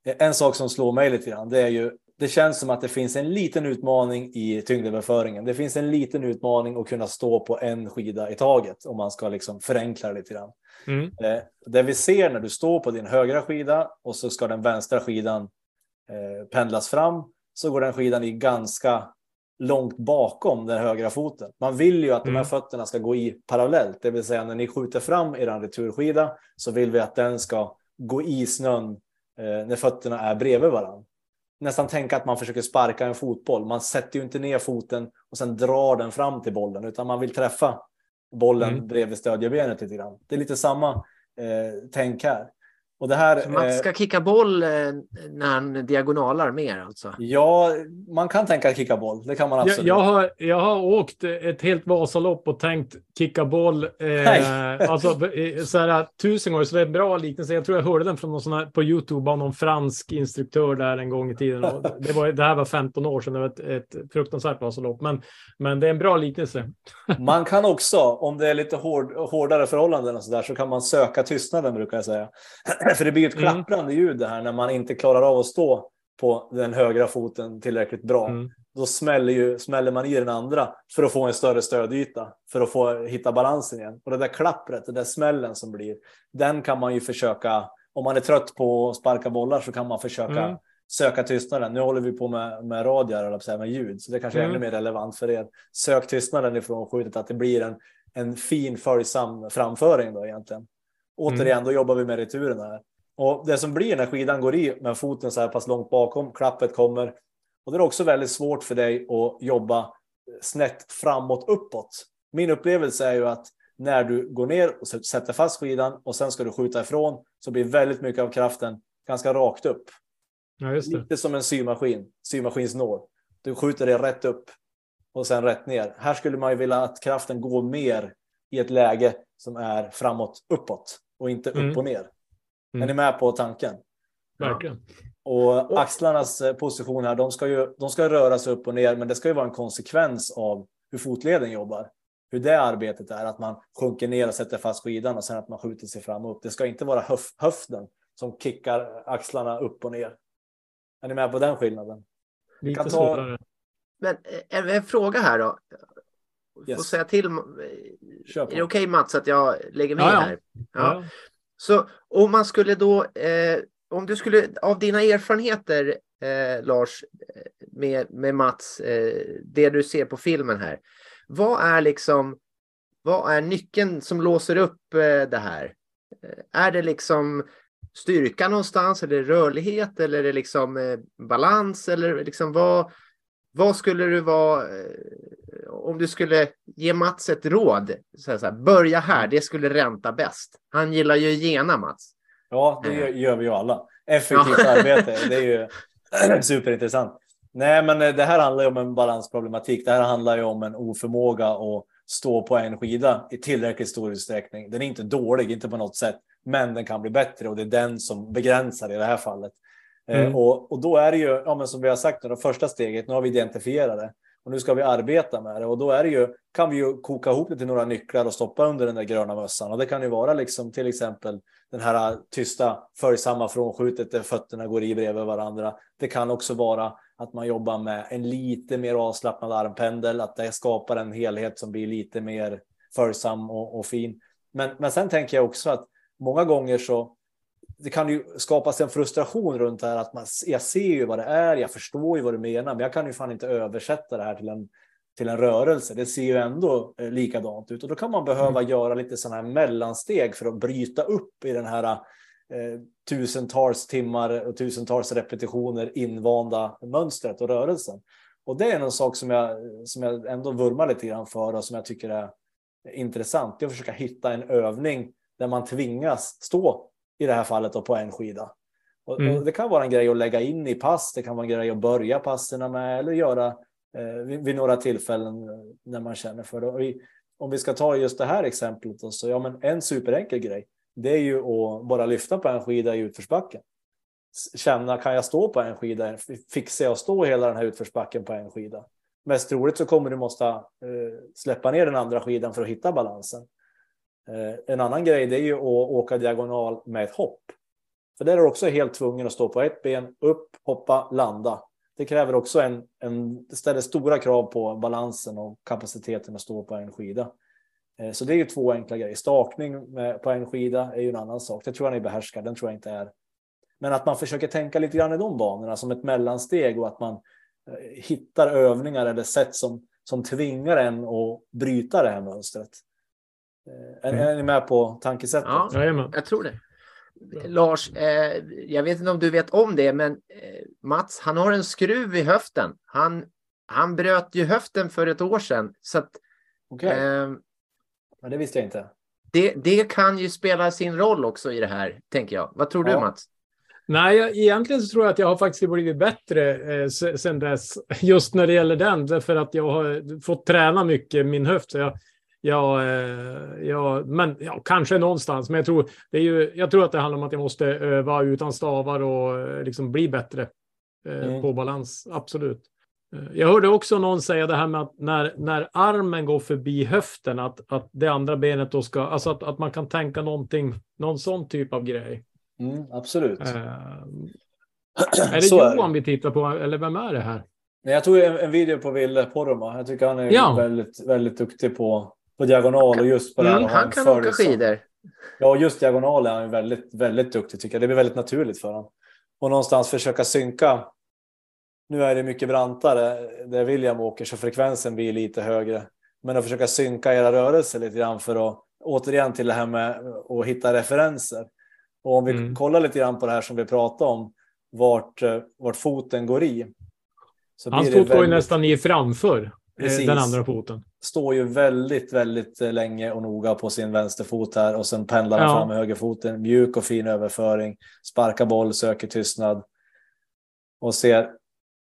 [SPEAKER 6] en sak som slår mig lite grann, det är ju. Det känns som att det finns en liten utmaning i tyngdöverföringen. Det finns en liten utmaning att kunna stå på en skida i taget om man ska liksom förenkla det lite grann. Mm. Eh, det vi ser när du står på din högra skida och så ska den vänstra skidan eh, pendlas fram så går den skidan i ganska långt bakom den högra foten. Man vill ju att mm. de här mm. fötterna ska gå i parallellt, det vill säga när ni skjuter fram er returskida så vill vi att den ska gå i snön eh, när fötterna är bredvid varandra. Nästan tänka att man försöker sparka en fotboll. Man sätter ju inte ner foten och sen drar den fram till bollen, utan man vill träffa bollen mm. bredvid stödjebenet lite grann. Det är lite samma eh, tänk här.
[SPEAKER 2] Och det här, så Mats ska eh, kicka boll eh, när han diagonalar mer alltså?
[SPEAKER 6] Ja, man kan tänka kicka boll. Det kan man absolut.
[SPEAKER 5] Jag, jag, har, jag har åkt ett helt Vasalopp och tänkt kicka boll. Eh, alltså så här, tusen gånger, så det är en bra liknelse. Jag tror jag hörde den från någon sån här, på Youtube av någon fransk instruktör där en gång i tiden. det, var, det här var 15 år sedan, det var ett, ett fruktansvärt Vasalopp. Men, men det är en bra liknelse.
[SPEAKER 6] man kan också, om det är lite hård, hårdare förhållanden och så där, så kan man söka tystnaden brukar jag säga. För det blir ett mm. klapprande ljud det här när man inte klarar av att stå på den högra foten tillräckligt bra. Mm. Då smäller, ju, smäller man i den andra för att få en större stödyta, för att få hitta balansen igen. Och det där klappret, den där smällen som blir, den kan man ju försöka, om man är trött på att sparka bollar så kan man försöka mm. söka tystnaden. Nu håller vi på med, med radio, eller med ljud, så det kanske är mm. ännu mer relevant för er. Sök tystnaden ifrån skjutet, att det blir en, en fin följsam framföring då egentligen. Återigen, mm. då jobbar vi med returen här. Och det som blir när skidan går i med foten så här pass långt bakom, klappet kommer. Och det är också väldigt svårt för dig att jobba snett framåt uppåt. Min upplevelse är ju att när du går ner och sätter fast skidan och sen ska du skjuta ifrån så blir väldigt mycket av kraften ganska rakt upp.
[SPEAKER 5] Ja.
[SPEAKER 6] Lite som en symaskin, symaskinsnål. Du skjuter det rätt upp och sen rätt ner. Här skulle man ju vilja att kraften går mer i ett läge som är framåt uppåt och inte upp mm. och ner. Mm. Är ni med på tanken?
[SPEAKER 5] Verkligen.
[SPEAKER 6] Och axlarnas eh, position här, de ska ju de ska röra sig upp och ner, men det ska ju vara en konsekvens av hur fotleden jobbar. Hur det arbetet är, att man sjunker ner och sätter fast skidan och sen att man skjuter sig fram och upp. Det ska inte vara höf höften som kickar axlarna upp och ner. Är ni med på den skillnaden?
[SPEAKER 5] Lite kan ta...
[SPEAKER 2] Men eh, en, en, fråga här då. Yes. Får säga till. Är det okej okay, Mats att jag lägger med ja, här? Ja. Så om man skulle då, eh, om du skulle, av dina erfarenheter eh, Lars, eh, med, med Mats, eh, det du ser på filmen här. vad är liksom, vad är nyckeln som låser upp eh, det här? Eh, är det liksom styrka någonstans eller rörlighet eller är det liksom eh, balans eller liksom vad, vad skulle du vara eh, om du skulle ge Mats ett råd? Så här, så här, börja här, det skulle ränta bäst. Han gillar ju gena Mats.
[SPEAKER 6] Ja, det gör, gör vi ju alla. Effektivt ja. arbete, det är ju superintressant. Nej, men det här handlar ju om en balansproblematik. Det här handlar ju om en oförmåga att stå på en skida i tillräckligt stor utsträckning. Den är inte dålig, inte på något sätt, men den kan bli bättre och det är den som begränsar i det här fallet. Eh, mm. och, och då är det ju, ja, men som vi har sagt, det första steget, nu har vi identifierat det och nu ska vi arbeta med det och då är det ju, kan vi ju koka ihop det till några nycklar och stoppa under den där gröna mössan och det kan ju vara liksom till exempel den här tysta följsamma frånskjutet där fötterna går i bredvid varandra. Det kan också vara att man jobbar med en lite mer avslappnad armpendel, att det skapar en helhet som blir lite mer följsam och, och fin. Men, men sen tänker jag också att många gånger så det kan ju skapas en frustration runt det här att man, jag ser ju vad det är, jag förstår ju vad du menar, men jag kan ju fan inte översätta det här till en, till en rörelse. Det ser ju ändå eh, likadant ut och då kan man behöva mm. göra lite sådana här mellansteg för att bryta upp i den här eh, tusentals timmar och tusentals repetitioner invanda mönstret och rörelsen. Och det är en sak som jag, som jag ändå vurmar lite grann för och som jag tycker är intressant. Det är att försöka hitta en övning där man tvingas stå i det här fallet då på en skida. Och, mm. och det kan vara en grej att lägga in i pass. Det kan vara en grej att börja passerna med eller göra eh, vid, vid, några tillfällen när man känner för det. Vi, om vi ska ta just det här exemplet då, så ja, men en superenkel grej. Det är ju att bara lyfta på en skida i utförsbacken. Känna, kan jag stå på en skida? Fixar jag att stå hela den här utförsbacken på en skida? Mest troligt så kommer du måste eh, släppa ner den andra skidan för att hitta balansen. Eh, en annan grej det är ju att åka diagonal med ett hopp. För där är du också helt tvungen att stå på ett ben, upp, hoppa, landa. Det kräver också en, en det ställer stora krav på balansen och kapaciteten att stå på en skida. Eh, så det är ju två enkla grejer. Stakning med, på en skida är ju en annan sak. Det tror jag ni behärskar. Den tror jag inte är. Men att man försöker tänka lite grann i de banorna som ett mellansteg och att man eh, hittar övningar eller sätt som, som tvingar en att bryta det här mönstret. Eh, är, är ni med på tankesättet?
[SPEAKER 2] Ja, jag tror det. Lars, eh, jag vet inte om du vet om det, men eh, Mats, han har en skruv i höften. Han, han bröt ju höften för ett år sedan. Så att,
[SPEAKER 6] okay. eh, ja, det visste jag inte.
[SPEAKER 2] Det, det kan ju spela sin roll också i det här, tänker jag. Vad tror ja. du, Mats?
[SPEAKER 5] Nej, jag, egentligen så tror jag att jag har faktiskt blivit bättre eh, sen dess, just när det gäller den, därför att jag har fått träna mycket min höft. Så jag, Ja, eh, ja, men ja, kanske någonstans. Men jag tror, det är ju, jag tror att det handlar om att jag måste öva utan stavar och eh, liksom bli bättre eh, mm. på balans. Absolut. Jag hörde också någon säga det här med att när, när armen går förbi höften, att, att det andra benet då ska, alltså att, att man kan tänka någonting, någon sån typ av grej.
[SPEAKER 6] Mm, absolut.
[SPEAKER 5] Äh, är det Så Johan är vi tittar på, eller vem är det här?
[SPEAKER 6] Jag tog en, en video på Ville Poromaa. Jag tycker han är ja. väldigt, väldigt duktig på, på diagonal och just på det här. Mm,
[SPEAKER 2] han kan åka skidor.
[SPEAKER 6] Ja, just diagonal är han väldigt, väldigt duktig tycker jag. Det blir väldigt naturligt för honom. Och någonstans försöka synka. Nu är det mycket brantare där William åker så frekvensen blir lite högre. Men att försöka synka era rörelser lite grann för att återigen till det här med att hitta referenser. Och om vi mm. kollar lite grann på det här som vi pratade om, vart, vart foten går i.
[SPEAKER 5] Hans fot väldigt... går ju nästan i framför. Precis. Den andra foten.
[SPEAKER 6] Står ju väldigt, väldigt eh, länge och noga på sin vänsterfot här och sen pendlar han ja. fram med högerfoten. Mjuk och fin överföring. Sparkar boll, söker tystnad. Och ser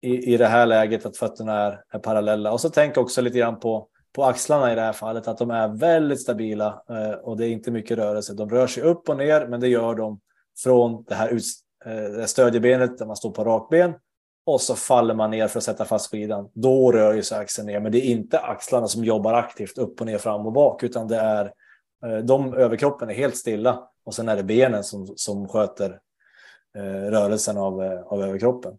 [SPEAKER 6] i, i det här läget att fötterna är, är parallella. Och så tänk också lite grann på, på axlarna i det här fallet, att de är väldigt stabila eh, och det är inte mycket rörelse. De rör sig upp och ner, men det gör de från det här ut, eh, stödjebenet där man står på rakben och så faller man ner för att sätta fast skidan. Då rör ju sig axeln ner, men det är inte axlarna som jobbar aktivt upp och ner, fram och bak, utan det är eh, de överkroppen är helt stilla och sen är det benen som, som sköter eh, rörelsen av, eh, av överkroppen.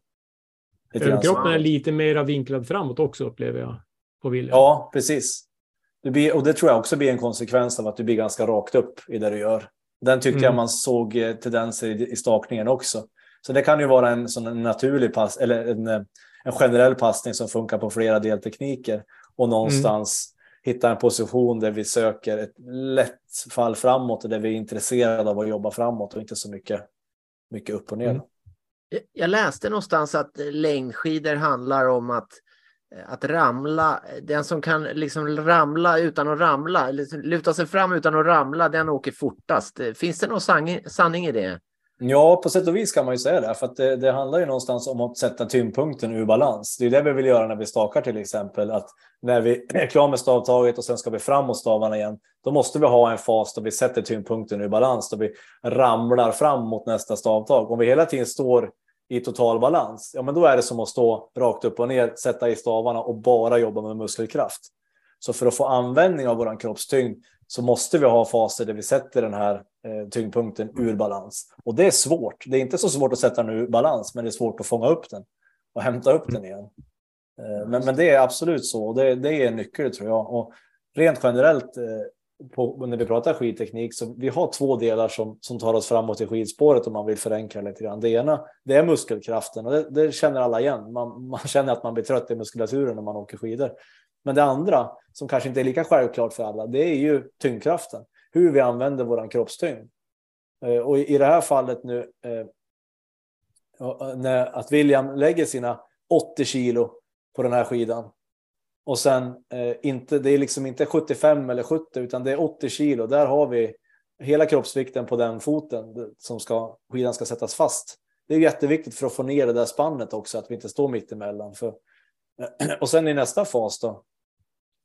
[SPEAKER 5] Överkroppen är lite mer vinklad framåt också upplever jag på William.
[SPEAKER 6] Ja, precis. Det blir, och det tror jag också blir en konsekvens av att du blir ganska rakt upp i det du gör. Den tyckte mm. jag man såg tendenser i, i stakningen också. Så det kan ju vara en sån naturlig pass eller en, eh, en generell passning som funkar på flera deltekniker och någonstans hitta en position där vi söker ett lätt fall framåt och där vi är intresserade av att jobba framåt och inte så mycket, mycket upp och ner. Mm.
[SPEAKER 2] Jag läste någonstans att längdskidor handlar om att eh, att ramla, den som kan liksom ramla utan att ramla, liksom luta sig fram utan att ramla, den åker fortast. Finns det någon sanning i det?
[SPEAKER 6] Ja, på sätt och vis kan man ju säga det, för att det, det, handlar ju någonstans om att sätta tyngdpunkten ur balans. Det är det vi vill göra när vi stakar till exempel, att när vi är klara med stavtaget och sen ska vi framåt stavarna igen, då måste vi ha en fas där vi sätter tyngdpunkten ur balans, då vi ramlar fram mot nästa stavtag. Om vi hela tiden står i total balans, ja men då är det som att stå rakt upp och ner, sätta i stavarna och bara jobba med muskelkraft. Så för att få användning av våran kroppstyngd så måste vi ha faser där vi sätter den här Eh, tyngdpunkten ur balans. Och det är svårt. Det är inte så svårt att sätta den ur balans, men det är svårt att fånga upp den och hämta upp den igen. Eh, men, men det är absolut så. Det, det är en nyckel tror jag. Och rent generellt eh, på, när vi pratar skidteknik så vi har två delar som, som tar oss framåt i skidspåret om man vill förenkla lite grann. Det ena det är muskelkraften och det, det känner alla igen. Man, man känner att man blir trött i muskulaturen när man åker skidor. Men det andra som kanske inte är lika självklart för alla, det är ju tyngdkraften. Hur vi använder våran kroppstyngd. Eh, och i det här fallet nu eh, när att William lägger sina 80 kilo på den här skidan och sen eh, inte, det är liksom inte 75 eller 70 utan det är 80 kilo. Där har vi hela kroppsvikten på den foten som ska, skidan ska sättas fast. Det är jätteviktigt för att få ner det där spannet också, att vi inte står mitt emellan. För, och sen i nästa fas då,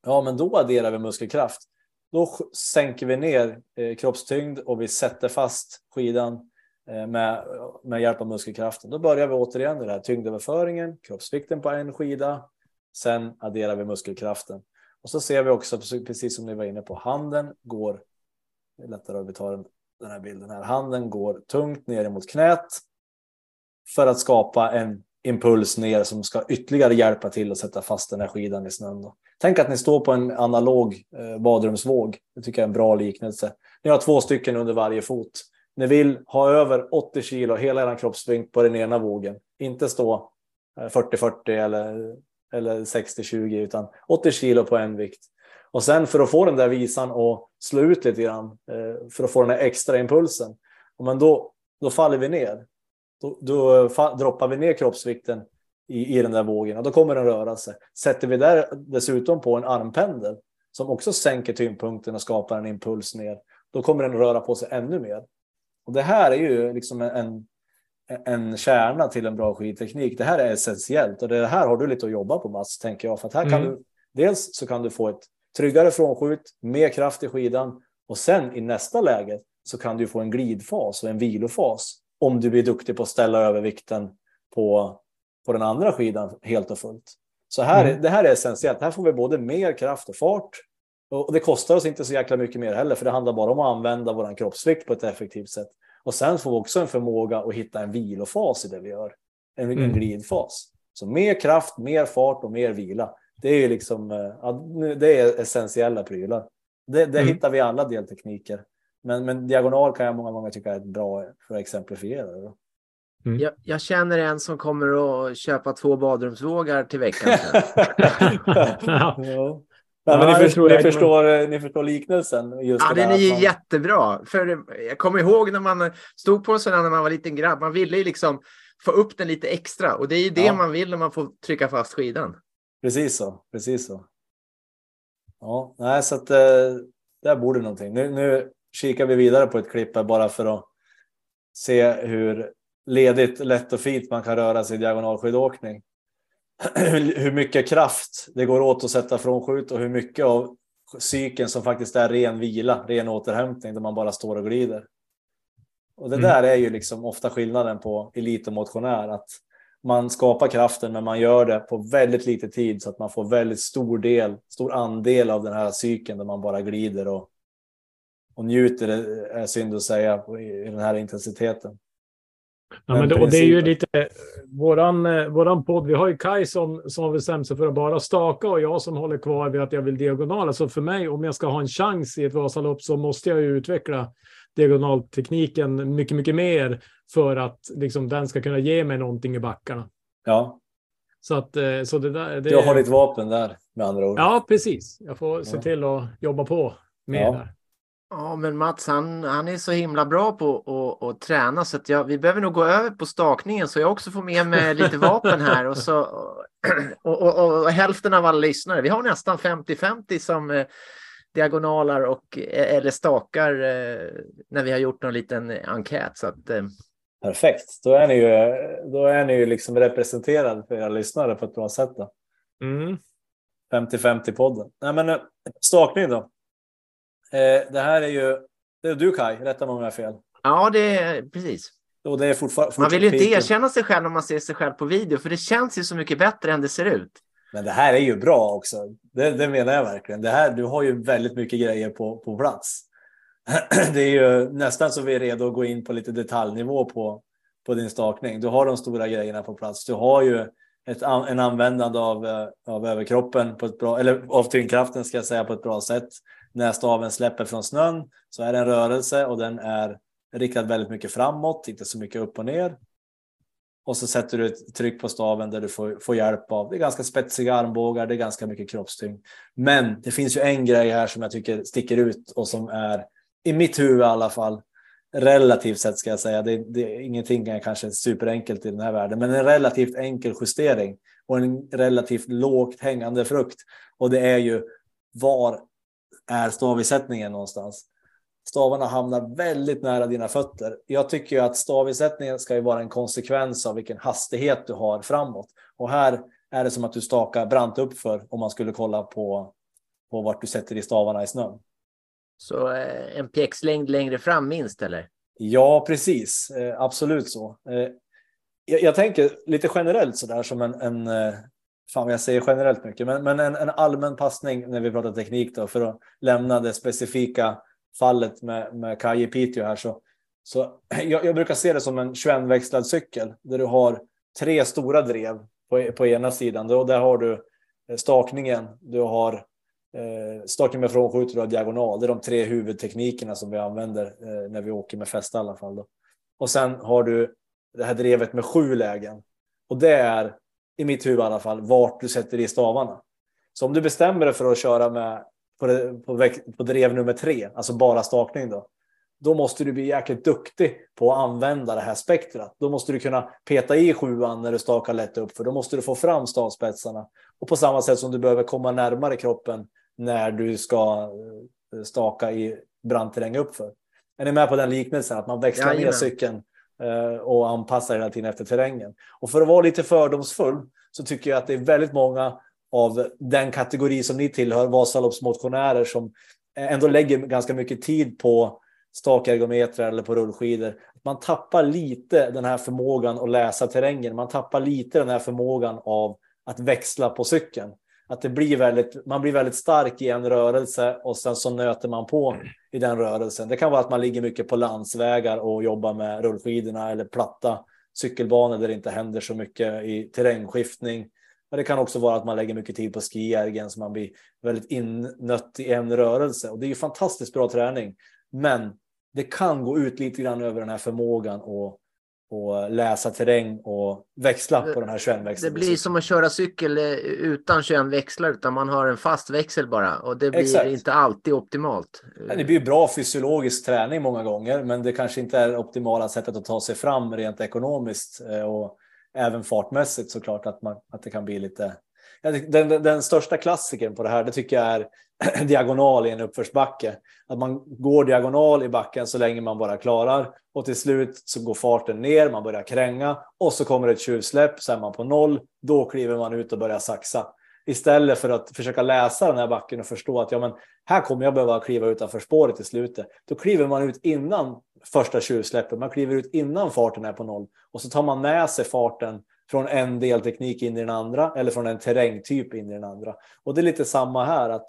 [SPEAKER 6] ja men då adderar vi muskelkraft. Då sänker vi ner eh, kroppstyngd och vi sätter fast skidan eh, med, med hjälp av muskelkraften. Då börjar vi återigen med den här tyngdöverföringen, kroppsvikten på en skida, Sen adderar vi muskelkraften. Och så ser vi också, precis som ni var inne på, handen går, det är lättare om vi tar den här bilden här, handen går tungt ner mot knät för att skapa en impuls ner som ska ytterligare hjälpa till att sätta fast den här skidan i snön. Då. Tänk att ni står på en analog eh, badrumsvåg. Det tycker jag är en bra liknelse. Ni har två stycken under varje fot. Ni vill ha över 80 kilo hela er kroppsvikt på den ena vågen. Inte stå eh, 40-40 eller eller 60-20 utan 80 kilo på en vikt. Och sen för att få den där visan och slå ut lite grann eh, för att få den här extra impulsen. Men då, då faller vi ner. Då, då droppar vi ner kroppsvikten i, i den där vågen och då kommer den röra sig. Sätter vi där dessutom på en armpendel som också sänker tyngdpunkten och skapar en impuls ner, då kommer den röra på sig ännu mer. Och det här är ju liksom en, en kärna till en bra skidteknik. Det här är essentiellt och det här har du lite att jobba på Mats, tänker jag. För att här kan mm. du, dels så kan du få ett tryggare frånskjut, mer kraft i skidan och sen i nästa läge så kan du få en glidfas och en vilofas om du blir duktig på att ställa över vikten på, på den andra skidan helt och fullt. Så här, mm. det här är essentiellt. Här får vi både mer kraft och fart och det kostar oss inte så jäkla mycket mer heller, för det handlar bara om att använda vår kroppsvikt på ett effektivt sätt. Och sen får vi också en förmåga att hitta en vilofas i det vi gör. En, mm. en glidfas. Så mer kraft, mer fart och mer vila. Det är liksom, eh, det är essentiella prylar. Det, det mm. hittar vi alla deltekniker. Men, men diagonal kan jag många gånger tycka är bra för att exemplifiera det.
[SPEAKER 2] Mm. Jag, jag, känner en som kommer att köpa två badrumsvågar till veckan.
[SPEAKER 6] ja. Ja, men ni, förstår, ni, förstår, ni förstår liknelsen?
[SPEAKER 2] Just ja, den är ju man... jättebra. För jag kommer ihåg när man stod på en sån när man var liten grabb. Man ville ju liksom få upp den lite extra och det är ju det ja. man vill när man får trycka fast skidan.
[SPEAKER 6] Precis så, precis så. Ja, nej, så att eh, där borde någonting. Nu, nu kikar vi vidare på ett klipp här bara för att se hur ledigt, lätt och fint man kan röra sig i diagonalskidåkning. hur mycket kraft det går åt att sätta frånskjut och hur mycket av cykeln som faktiskt är ren vila, ren återhämtning där man bara står och glider. Och det mm. där är ju liksom ofta skillnaden på elit och motionär att man skapar kraften men man gör det på väldigt lite tid så att man får väldigt stor del, stor andel av den här cykeln där man bara glider och, och njuter, är synd att säga, i den här intensiteten.
[SPEAKER 5] Ja, men det, och det är ju lite våran, eh, våran podd. Vi har ju Kai som, som har bestämt sig för att bara staka och jag som håller kvar vid att jag vill diagonala. Så för mig, om jag ska ha en chans i ett Vasalopp så måste jag ju utveckla diagonaltekniken mycket, mycket mer för att liksom, den ska kunna ge mig någonting i backarna.
[SPEAKER 6] Ja,
[SPEAKER 5] Så att eh, så det där. Det...
[SPEAKER 6] Du har ditt vapen där med andra ord.
[SPEAKER 5] Ja, precis. Jag får se till att jobba på mer
[SPEAKER 6] Ja.
[SPEAKER 5] där.
[SPEAKER 2] Ja, men Mats, han, han är så himla bra på att att träna så att jag, vi behöver nog gå över på stakningen så jag också får med mig lite vapen här och så och, och, och, och hälften av alla lyssnare. Vi har nästan 50-50 som eh, diagonaler och eh, eller stakar eh, när vi har gjort någon liten enkät så att eh,
[SPEAKER 6] Perfekt. Då är ni ju, då är ni ju liksom representerad för era lyssnare på ett bra sätt. Då.
[SPEAKER 5] Mm.
[SPEAKER 6] 50-50 podden. Nej, men eh, stakning då. Eh, det här är ju, det är du Kai, rätta mig om jag har fel.
[SPEAKER 2] ja, det är precis.
[SPEAKER 6] Och det är fortfarande.
[SPEAKER 2] Man vill ju inte erkänna sig själv när man ser sig själv på video för det känns ju så mycket bättre än det ser ut.
[SPEAKER 6] Men det här är ju bra också. Det, det menar jag verkligen. Det här, du har ju väldigt mycket grejer på, på plats. Det är ju nästan så vi är redo att gå in på lite detaljnivå på, på din stakning. Du har de stora grejerna på plats. Du har ju ett, en användande av, eh, av överkroppen på ett bra, eller av tyngdkraften ska jag säga på ett bra sätt. När staven släpper från snön så är det en rörelse och den är riktad väldigt mycket framåt, inte så mycket upp och ner. Och så sätter du ett tryck på staven där du får, får hjälp av. Det är ganska spetsiga armbågar, det är ganska mycket kroppstyngd. Men det finns ju en grej här som jag tycker sticker ut och som är, i mitt huvud i alla fall, relativt sett ska jag säga. Det, det är ingenting är kanske superenkelt i den här världen, men en relativt enkel justering och en relativt lågt hängande frukt. Och det är ju var är stavisättningen någonstans? Stavarna hamnar väldigt nära dina fötter. Jag tycker ju att stavisättningen ska ju vara en konsekvens av vilken hastighet du har framåt. Och här är det som att du stakar brant uppför om man skulle kolla på, på vart du sätter i stavarna i snön.
[SPEAKER 2] Så eh, en pjäxlängd längre fram minst eller?
[SPEAKER 6] Ja, precis. Eh, absolut så. Eh, jag, jag tänker lite generellt så där som en, en fan fan jag säger generellt mycket, men, men en, en allmän passning när vi pratar teknik då för att lämna det specifika fallet med, med Kaj i Piteå här så, så jag, jag brukar se det som en 21-växlad cykel där du har tre stora drev på, på ena sidan. Då, där har du eh, stakningen, du har eh, stakning med frånskjutet och diagonal. Det är de tre huvudteknikerna som vi använder eh, när vi åker med fäste i alla fall. Då. Och sen har du det här drevet med sju lägen. Och det är, i mitt huvud i alla fall, vart du sätter i stavarna. Så om du bestämmer dig för att köra med på, på, på drev nummer tre, alltså bara stakning då, då måste du bli jäkligt duktig på att använda det här spektrat. Då måste du kunna peta i sjuan när du stakar lätt upp, för då måste du få fram stavspetsarna. Och på samma sätt som du behöver komma närmare kroppen när du ska eh, staka i brant terräng uppför. Är ni med på den liknelsen? Att man växlar ner
[SPEAKER 2] Jajamän.
[SPEAKER 6] cykeln Eh, och anpassar hela tiden efter terrängen. Och för att vara lite fördomsfull så tycker jag att det är väldigt många av den kategori som ni tillhör, Vasaloppsmotionärer, som ändå lägger ganska mycket tid på stakergometrar eller på rullskidor. Man tappar lite den här förmågan att läsa terrängen. Man tappar lite den här förmågan av att växla på cykeln. Att det blir väldigt, man blir väldigt stark i en rörelse och sen så nöter man på i den rörelsen. Det kan vara att man ligger mycket på landsvägar och jobbar med rullskidorna eller platta cykelbanor där det inte händer så mycket i terrängskiftning. Men det kan också vara att man lägger mycket tid på skiergen så man blir väldigt innött i en rörelse. Och det är ju fantastiskt bra träning. Men det kan gå ut lite grann över den här förmågan att och läsa terräng och växla på den här 21
[SPEAKER 2] Det blir som att köra cykel eh, utan 21 växlar utan man har en fast växel bara och det blir
[SPEAKER 6] Exakt.
[SPEAKER 2] inte alltid optimalt.
[SPEAKER 6] Det blir bra fysiologisk träning många gånger, men det kanske inte är det optimala sättet att ta sig fram rent ekonomiskt eh, och även fartmässigt såklart att, man, att det kan bli lite. Den, den, den största klassikern på det här, det tycker jag är diagonal i en uppförsbacke. Att man går diagonal i backen så länge man bara klarar och till slut så går farten ner, man börjar kränga och så kommer ett tjuvsläpp så är man på noll. Då kliver man ut och börjar saxa. Istället för att försöka läsa den här backen och förstå att ja, men här kommer jag behöva kliva utanför spåret i slutet. Då kliver man ut innan första tjuvsläppet. Man kliver ut innan farten är på noll och så tar man med sig farten från en delteknik in i den andra eller från en terrängtyp in i den andra. Och det är lite samma här att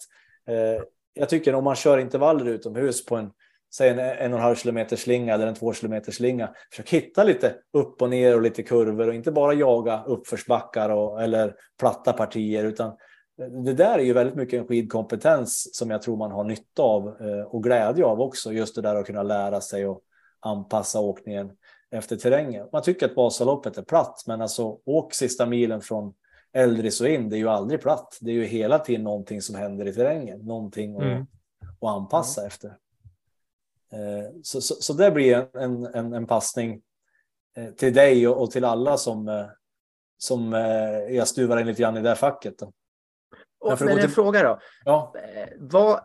[SPEAKER 6] Eh, jag tycker om man kör intervaller utomhus på en säg en, en och en halv kilometer slinga eller en två kilometer slinga. Försök hitta lite upp och ner och lite kurvor och inte bara jaga uppförsbackar och, eller platta partier utan eh, det där är ju väldigt mycket en skidkompetens som jag tror man har nytta av eh, och glädje av också. Just det där att kunna lära sig och anpassa åkningen efter terrängen. Man tycker att Vasaloppet är platt, men alltså åk sista milen från Eldris och in, det är ju aldrig platt. Det är ju hela tiden någonting som händer i terrängen, någonting att,
[SPEAKER 5] Mm.
[SPEAKER 6] att anpassa efter. Eh, Så, så, så det blir en, en, en passning eh, till dig och, och till alla som, eh, som jag stuvar in lite grann i det här facket. Då.
[SPEAKER 2] Och, men en
[SPEAKER 6] till-
[SPEAKER 2] fråga då.
[SPEAKER 6] Ja,
[SPEAKER 2] Vad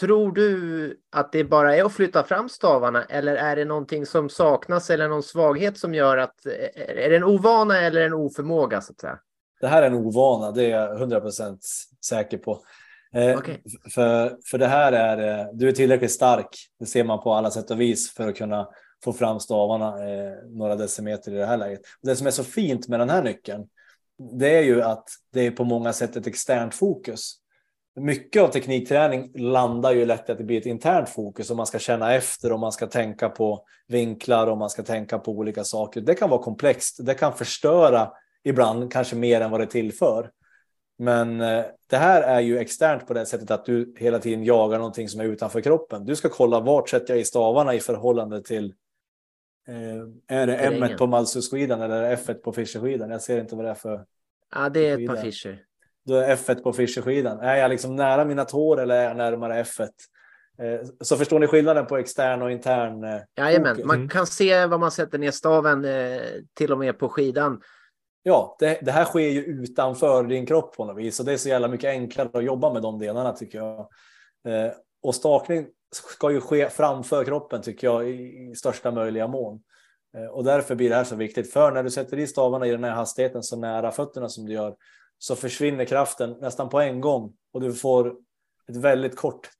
[SPEAKER 2] tror du att det bara är att flytta fram stavarna eller är det någonting som saknas eller någon svaghet som gör att är det en ovana eller en oförmåga så att säga?
[SPEAKER 6] Det här är en ovana, det är jag 100% säker på. Eh, f- För, för det här är, eh, du är tillräckligt stark, det ser man på alla sätt och vis för att kunna få fram stavarna eh, några decimeter i det här läget. Det som är så fint med den här nyckeln, det är ju att det är på många sätt ett externt fokus. Mycket av teknikträning landar ju lätt att det blir ett internt fokus och man ska känna efter och man ska tänka på vinklar och man ska tänka på olika saker. Det kan vara komplext, det kan förstöra ibland kanske mer än vad det tillför. Men eh, det här är ju externt på det sättet att du hela tiden jagar någonting som är utanför kroppen. Du ska kolla vart sätter jag i stavarna i förhållande till eh, är det. M1 på Malsus-skidan eller är det F1 på Fischer-skidan? Jag ser inte vad det är för.
[SPEAKER 2] Ja, det är ett par. Fischer.
[SPEAKER 6] Då är F1 på Fischer-skidan. Är jag liksom nära mina tår eller är jag närmare F1? Eh, så förstår ni skillnaden på extern och intern? Eh,
[SPEAKER 2] Jajamän, man
[SPEAKER 5] Mm.
[SPEAKER 2] kan se var man sätter ner staven eh, till och med på skidan.
[SPEAKER 6] Ja, det, det här sker ju utanför din kropp på något vis. Och det är så jävla mycket enklare att jobba med de delarna tycker jag. Eh, och stakning ska ju ske framför kroppen tycker jag i, i största möjliga mån. Eh, och därför blir det här så viktigt. För när du sätter i stavarna i den här hastigheten så nära fötterna som du gör så försvinner kraften nästan på en gång och du får ett väldigt kort,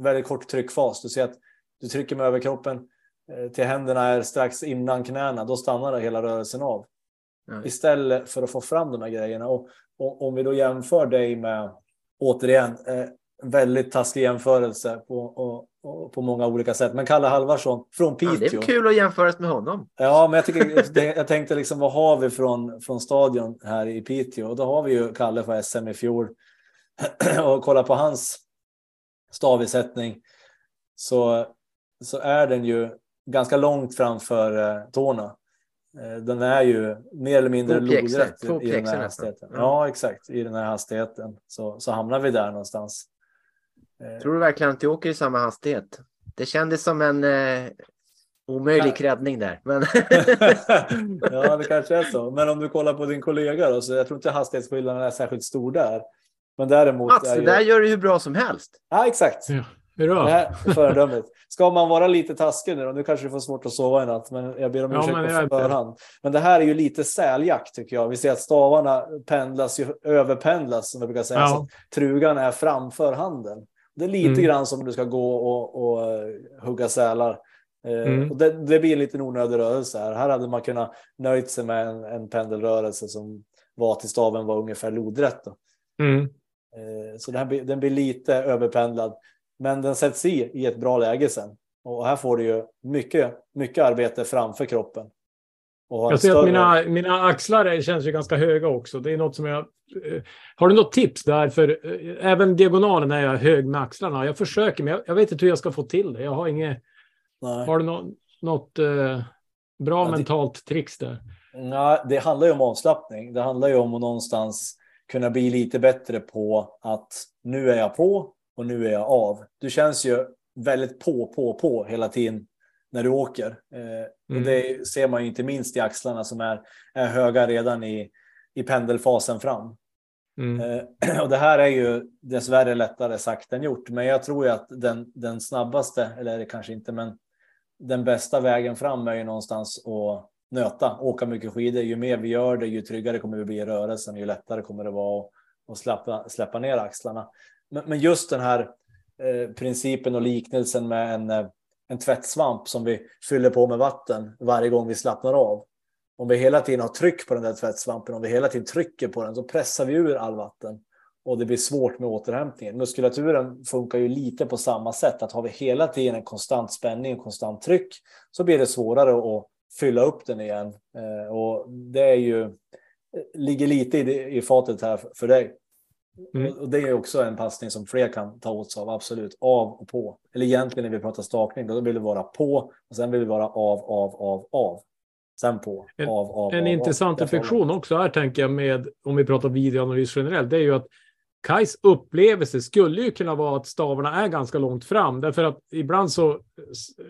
[SPEAKER 6] väldigt kort tryckfas. Du ser att du trycker med överkroppen eh, till händerna är strax innan knäna. Då stannar det hela rörelsen av
[SPEAKER 2] Ja.
[SPEAKER 6] istället för att få fram de här grejerna. Och, och om vi då jämför dig med, återigen, eh, väldigt taskig jämförelse på, och, och, på många olika sätt. Men Kalle Halvarsson från
[SPEAKER 2] Ja, det
[SPEAKER 6] Piteå.
[SPEAKER 2] är kul att jämföras med honom.
[SPEAKER 6] Ja, men jag, tycker, jag tänkte liksom, vad har vi från, från stadion här i Piteå? Och då har vi ju Kalle för SM i fjol. och kolla på hans stavisättning så, så är den ju ganska långt framför eh, tårna. Eh, Den är ju mer eller mindre lodrätt i den här hastigheten.
[SPEAKER 2] Ja.
[SPEAKER 6] Ja, exakt. I den här hastigheten så, så hamnar vi där någonstans. Eh,
[SPEAKER 2] Tror du verkligen att du åker i samma hastighet? Det kändes som en eh, omöjlig
[SPEAKER 6] Ja.
[SPEAKER 2] kräddning där. Men
[SPEAKER 6] ja, det kanske är så. Men om du kollar på din kollega då, så jag tror inte hastighetsskillnaden är särskilt stor där. Men däremot
[SPEAKER 2] Mats,
[SPEAKER 6] är
[SPEAKER 2] det
[SPEAKER 6] ju...
[SPEAKER 2] där gör du hur bra som helst.
[SPEAKER 6] Ja, exakt.
[SPEAKER 5] Ja. Hurra.
[SPEAKER 6] är föredömligt. Ska man vara lite taskig nu då, nu kanske du får svårt att sova i natt, men jag ber om
[SPEAKER 5] Ja,
[SPEAKER 6] ursäkt
[SPEAKER 5] jag är
[SPEAKER 6] på förhand. Men det här är ju lite säljakt tycker jag. Vi ser att stavarna pendlas ju, överpendlas som jag brukar säga.
[SPEAKER 5] Ja.
[SPEAKER 6] Så trugan är framför handen. Det är lite
[SPEAKER 5] Mm.
[SPEAKER 6] grann som om du ska gå och, och eh, hugga sälar. Eh,
[SPEAKER 5] Mm.
[SPEAKER 6] Och det, det blir en liten onödig rörelse här. Här hade man kunnat nöjt sig med en, en pendelrörelse som var till staven var ungefär lodrätt. Då.
[SPEAKER 5] Mm.
[SPEAKER 6] Eh, Så den, blir- den blir lite överpendlad. Men den sätts i i ett bra läge sen. Och här får du ju mycket, mycket arbete framför kroppen.
[SPEAKER 5] Jag ser att
[SPEAKER 6] större-
[SPEAKER 5] mina, mina axlar känns ju ganska höga också. Det är något som jag... eh, Har du något tips där? För eh, även diagonalen är jag hög med axlarna. Jag försöker, men jag, jag vet inte hur jag ska få till det. Jag har inget...
[SPEAKER 6] Nej.
[SPEAKER 5] Har du nå, något eh, bra
[SPEAKER 6] Ja, det-
[SPEAKER 5] mentalt tricks där?
[SPEAKER 6] Nej, det handlar ju om avslappning. Det handlar ju om att någonstans kunna bli lite bättre på att nu är jag på och nu är jag av. Du känns ju väldigt på, på, på hela tiden när du åker. Eh,
[SPEAKER 5] Mm.
[SPEAKER 6] det ser man ju inte minst i axlarna som är, är höga redan i, i pendelfasen fram.
[SPEAKER 5] Mm.
[SPEAKER 6] Eh, Och det här är ju dessvärre lättare sagt än gjort. Men jag tror ju att den, den snabbaste, eller det kanske inte, men den bästa vägen fram är ju någonstans att nöta, åka mycket skidor. Ju mer vi gör det, ju tryggare kommer vi bli i rörelsen, ju lättare kommer det vara att, att släppa, släppa ner axlarna. Men, men just den här eh, principen och liknelsen med en, eh, en tvättsvamp som vi fyller på med vatten varje gång vi slappnar av. Om vi hela tiden har tryck på den där tvättsvampen, om vi hela tiden trycker på den så pressar vi ur all vatten och det blir svårt med återhämtningen. Muskulaturen funkar ju lite på samma sätt. Att har vi hela tiden en konstant spänning, och konstant tryck så blir det svårare att fylla upp den igen. Eh, och det är ju eh, ligger lite i, det, i fatet här för dig.
[SPEAKER 5] Mm.
[SPEAKER 6] Och det är också en passning som fler kan ta åt sig av, absolut. Av och på. Eller egentligen när vi pratar stakning, då vill vi vara på och sen vill vi vara av, av, av, av. sen på.
[SPEAKER 5] En,
[SPEAKER 6] av, av,
[SPEAKER 5] en
[SPEAKER 6] av,
[SPEAKER 5] intressant reflektion också här tänker jag med, om vi pratar videoanalys generellt, det är ju att Kais upplevelse skulle ju kunna vara att stavarna är ganska långt fram, därför att ibland så,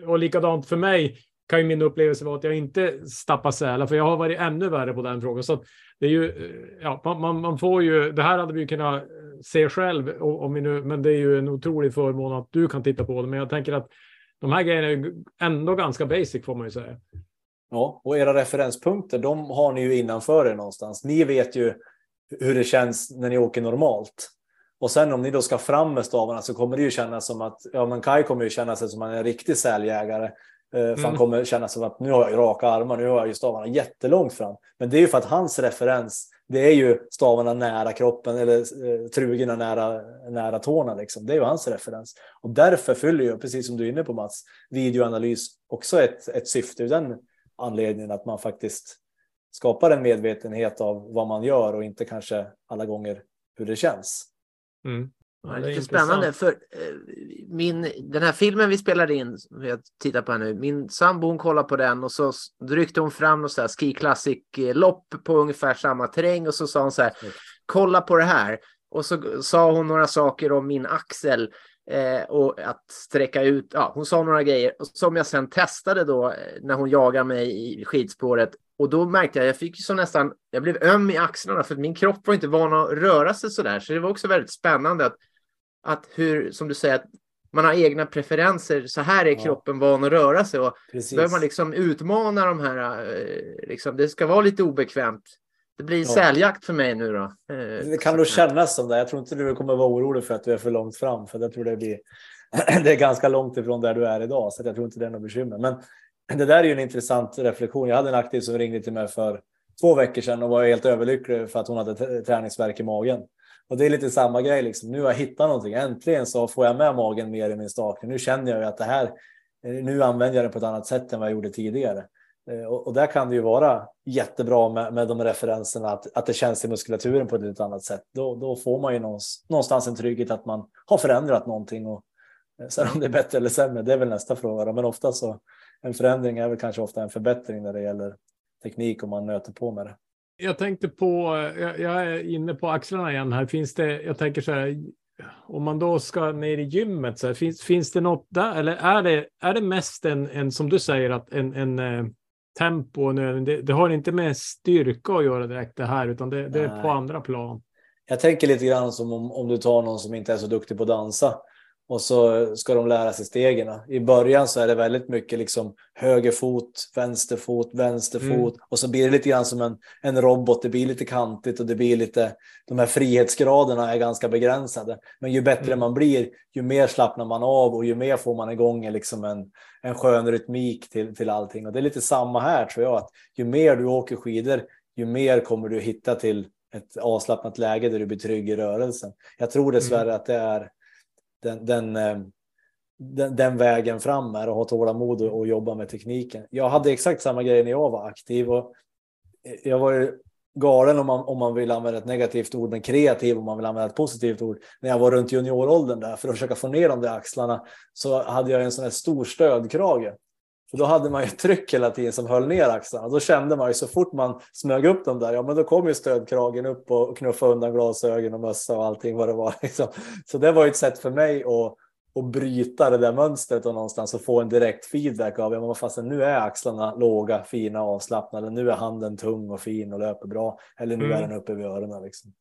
[SPEAKER 5] och likadant för mig, kan ju min upplevelse vara att jag inte stappar sälar, för jag har varit ännu värre på den frågan. Så det är ju, eh, ja, man, man får ju, det här hade vi ju kunnat eh, se själv, om vi nu, men det är ju en otrolig förmån att du kan titta på det. Men jag tänker att de här grejerna är ändå ganska basic får man ju säga.
[SPEAKER 6] Ja, och era referenspunkter, de har ni ju innanför er någonstans. Ni vet ju hur det känns när ni åker normalt. Och sen om ni då ska fram med stavarna så kommer det ju kännas som att, ja men Kaj kommer ju känna sig som en riktig säljägare. Eh, för mm. han kommer känna som att nu har jag raka armar, nu har jag ju stavarna jättelångt fram. Men det är ju för att hans referens, det är ju stavarna nära kroppen eller eh, trugorna nära, nära tårna. Liksom. Det är ju hans referens. Och därför fyller ju, precis som du är inne på Mats, videoanalys också ett, ett syfte ur den anledningen att man faktiskt skapar en medvetenhet av vad man gör och inte kanske alla gånger hur det känns.
[SPEAKER 2] Mm. Ja, det är lite spännande för eh, min, den här filmen vi spelade in, som jag tittar på här nu, min sambo hon kollar på den och så ryckte hon fram något så här ski classic lopp på ungefär samma terräng och så sa hon så här, kolla på det här. Och så sa hon några saker om min axel eh, och att sträcka ut. Ja, hon sa några grejer som jag sen testade då eh, när hon jagade mig i skidspåret och då märkte jag, jag fick så nästan, jag blev öm i axlarna för att min kropp var inte van att röra sig så där. Så det var också väldigt spännande att, att hur, som du säger, att man har egna preferenser. Så här är ja. kroppen van att röra sig och Precis. behöver man liksom utmana de här, eh, liksom, det ska vara lite obekvämt. Det blir ja. säljakt för mig nu då.
[SPEAKER 6] Eh, det kan nog kännas som det. Jag tror inte du kommer vara orolig för att du är för långt fram, för jag tror det blir det är ganska långt ifrån där du är idag, så jag tror inte det är något bekymmer. Men det där är ju en intressant reflektion. Jag hade en aktiv som ringde till mig för två veckor sedan och var helt överlycklig för att hon hade träningsverk i magen. Och det är lite samma grej. Liksom. Nu har jag hittat någonting. Äntligen så får jag med magen mer i min stakning. Nu känner jag ju att det här, eh, nu använder jag det på ett annat sätt än vad jag gjorde tidigare. Eh, och, och där kan det ju vara jättebra med, med de referenserna, att, att det känns i muskulaturen på ett lite annat sätt. Då, då får man ju någonstans, någonstans en trygghet att man har förändrat någonting. Och, eh, sen om det är bättre eller sämre, det är väl nästa fråga. Men ofta så en förändring är väl kanske ofta en förbättring när det gäller teknik om man nöter på med det.
[SPEAKER 5] Jag tänkte på, jag, jag är inne på axlarna igen här. Finns det, jag tänker så här, om man då ska ner i gymmet, så här, finns, finns det något där? Eller är det, är det mest en, en som du säger, att en, en eh, tempo, det, det har inte med styrka att göra direkt det här, utan det, det är på andra plan.
[SPEAKER 6] Jag tänker lite grann som om, om du tar någon som inte är så duktig på att dansa och så ska de lära sig stegen. I början så är det väldigt mycket liksom höger fot, vänster fot, vänster mm. fot och så blir det lite grann som en, en robot. Det blir lite kantigt och det blir lite. De här frihetsgraderna är ganska begränsade, men ju bättre mm. man blir, ju mer slappnar man av och ju mer får man igång liksom en, en skön rytmik till, till allting. Och det är lite samma här tror jag, att ju mer du åker skidor, ju mer kommer du hitta till ett avslappnat läge där du blir trygg i rörelsen. Jag tror dessvärre mm. att det är den, den, eh, den, den, vägen fram är och ha tålamod och, och jobba med tekniken. Jag hade exakt samma grej när jag var aktiv och jag var ju galen om man, om man vill använda ett negativt ord, men kreativ om man vill använda ett positivt ord. När jag var runt junioråldern där för att försöka få ner de där axlarna så hade jag en sån här stor stödkrage. För då hade man ju tryck hela tiden som höll ner axlarna. Då kände man ju så fort man smög upp dem där, ja men då kom ju stödkragen upp och knuffade undan glasögon och mössa och allting vad det var. Liksom. Så det var ju ett sätt för mig att, att bryta det där mönstret och någonstans och få en direkt feedback av, ja men fast nu är axlarna låga, fina, avslappnade, nu är handen tung och fin och löper bra, eller nu mm. är den uppe vid öronen. Liksom.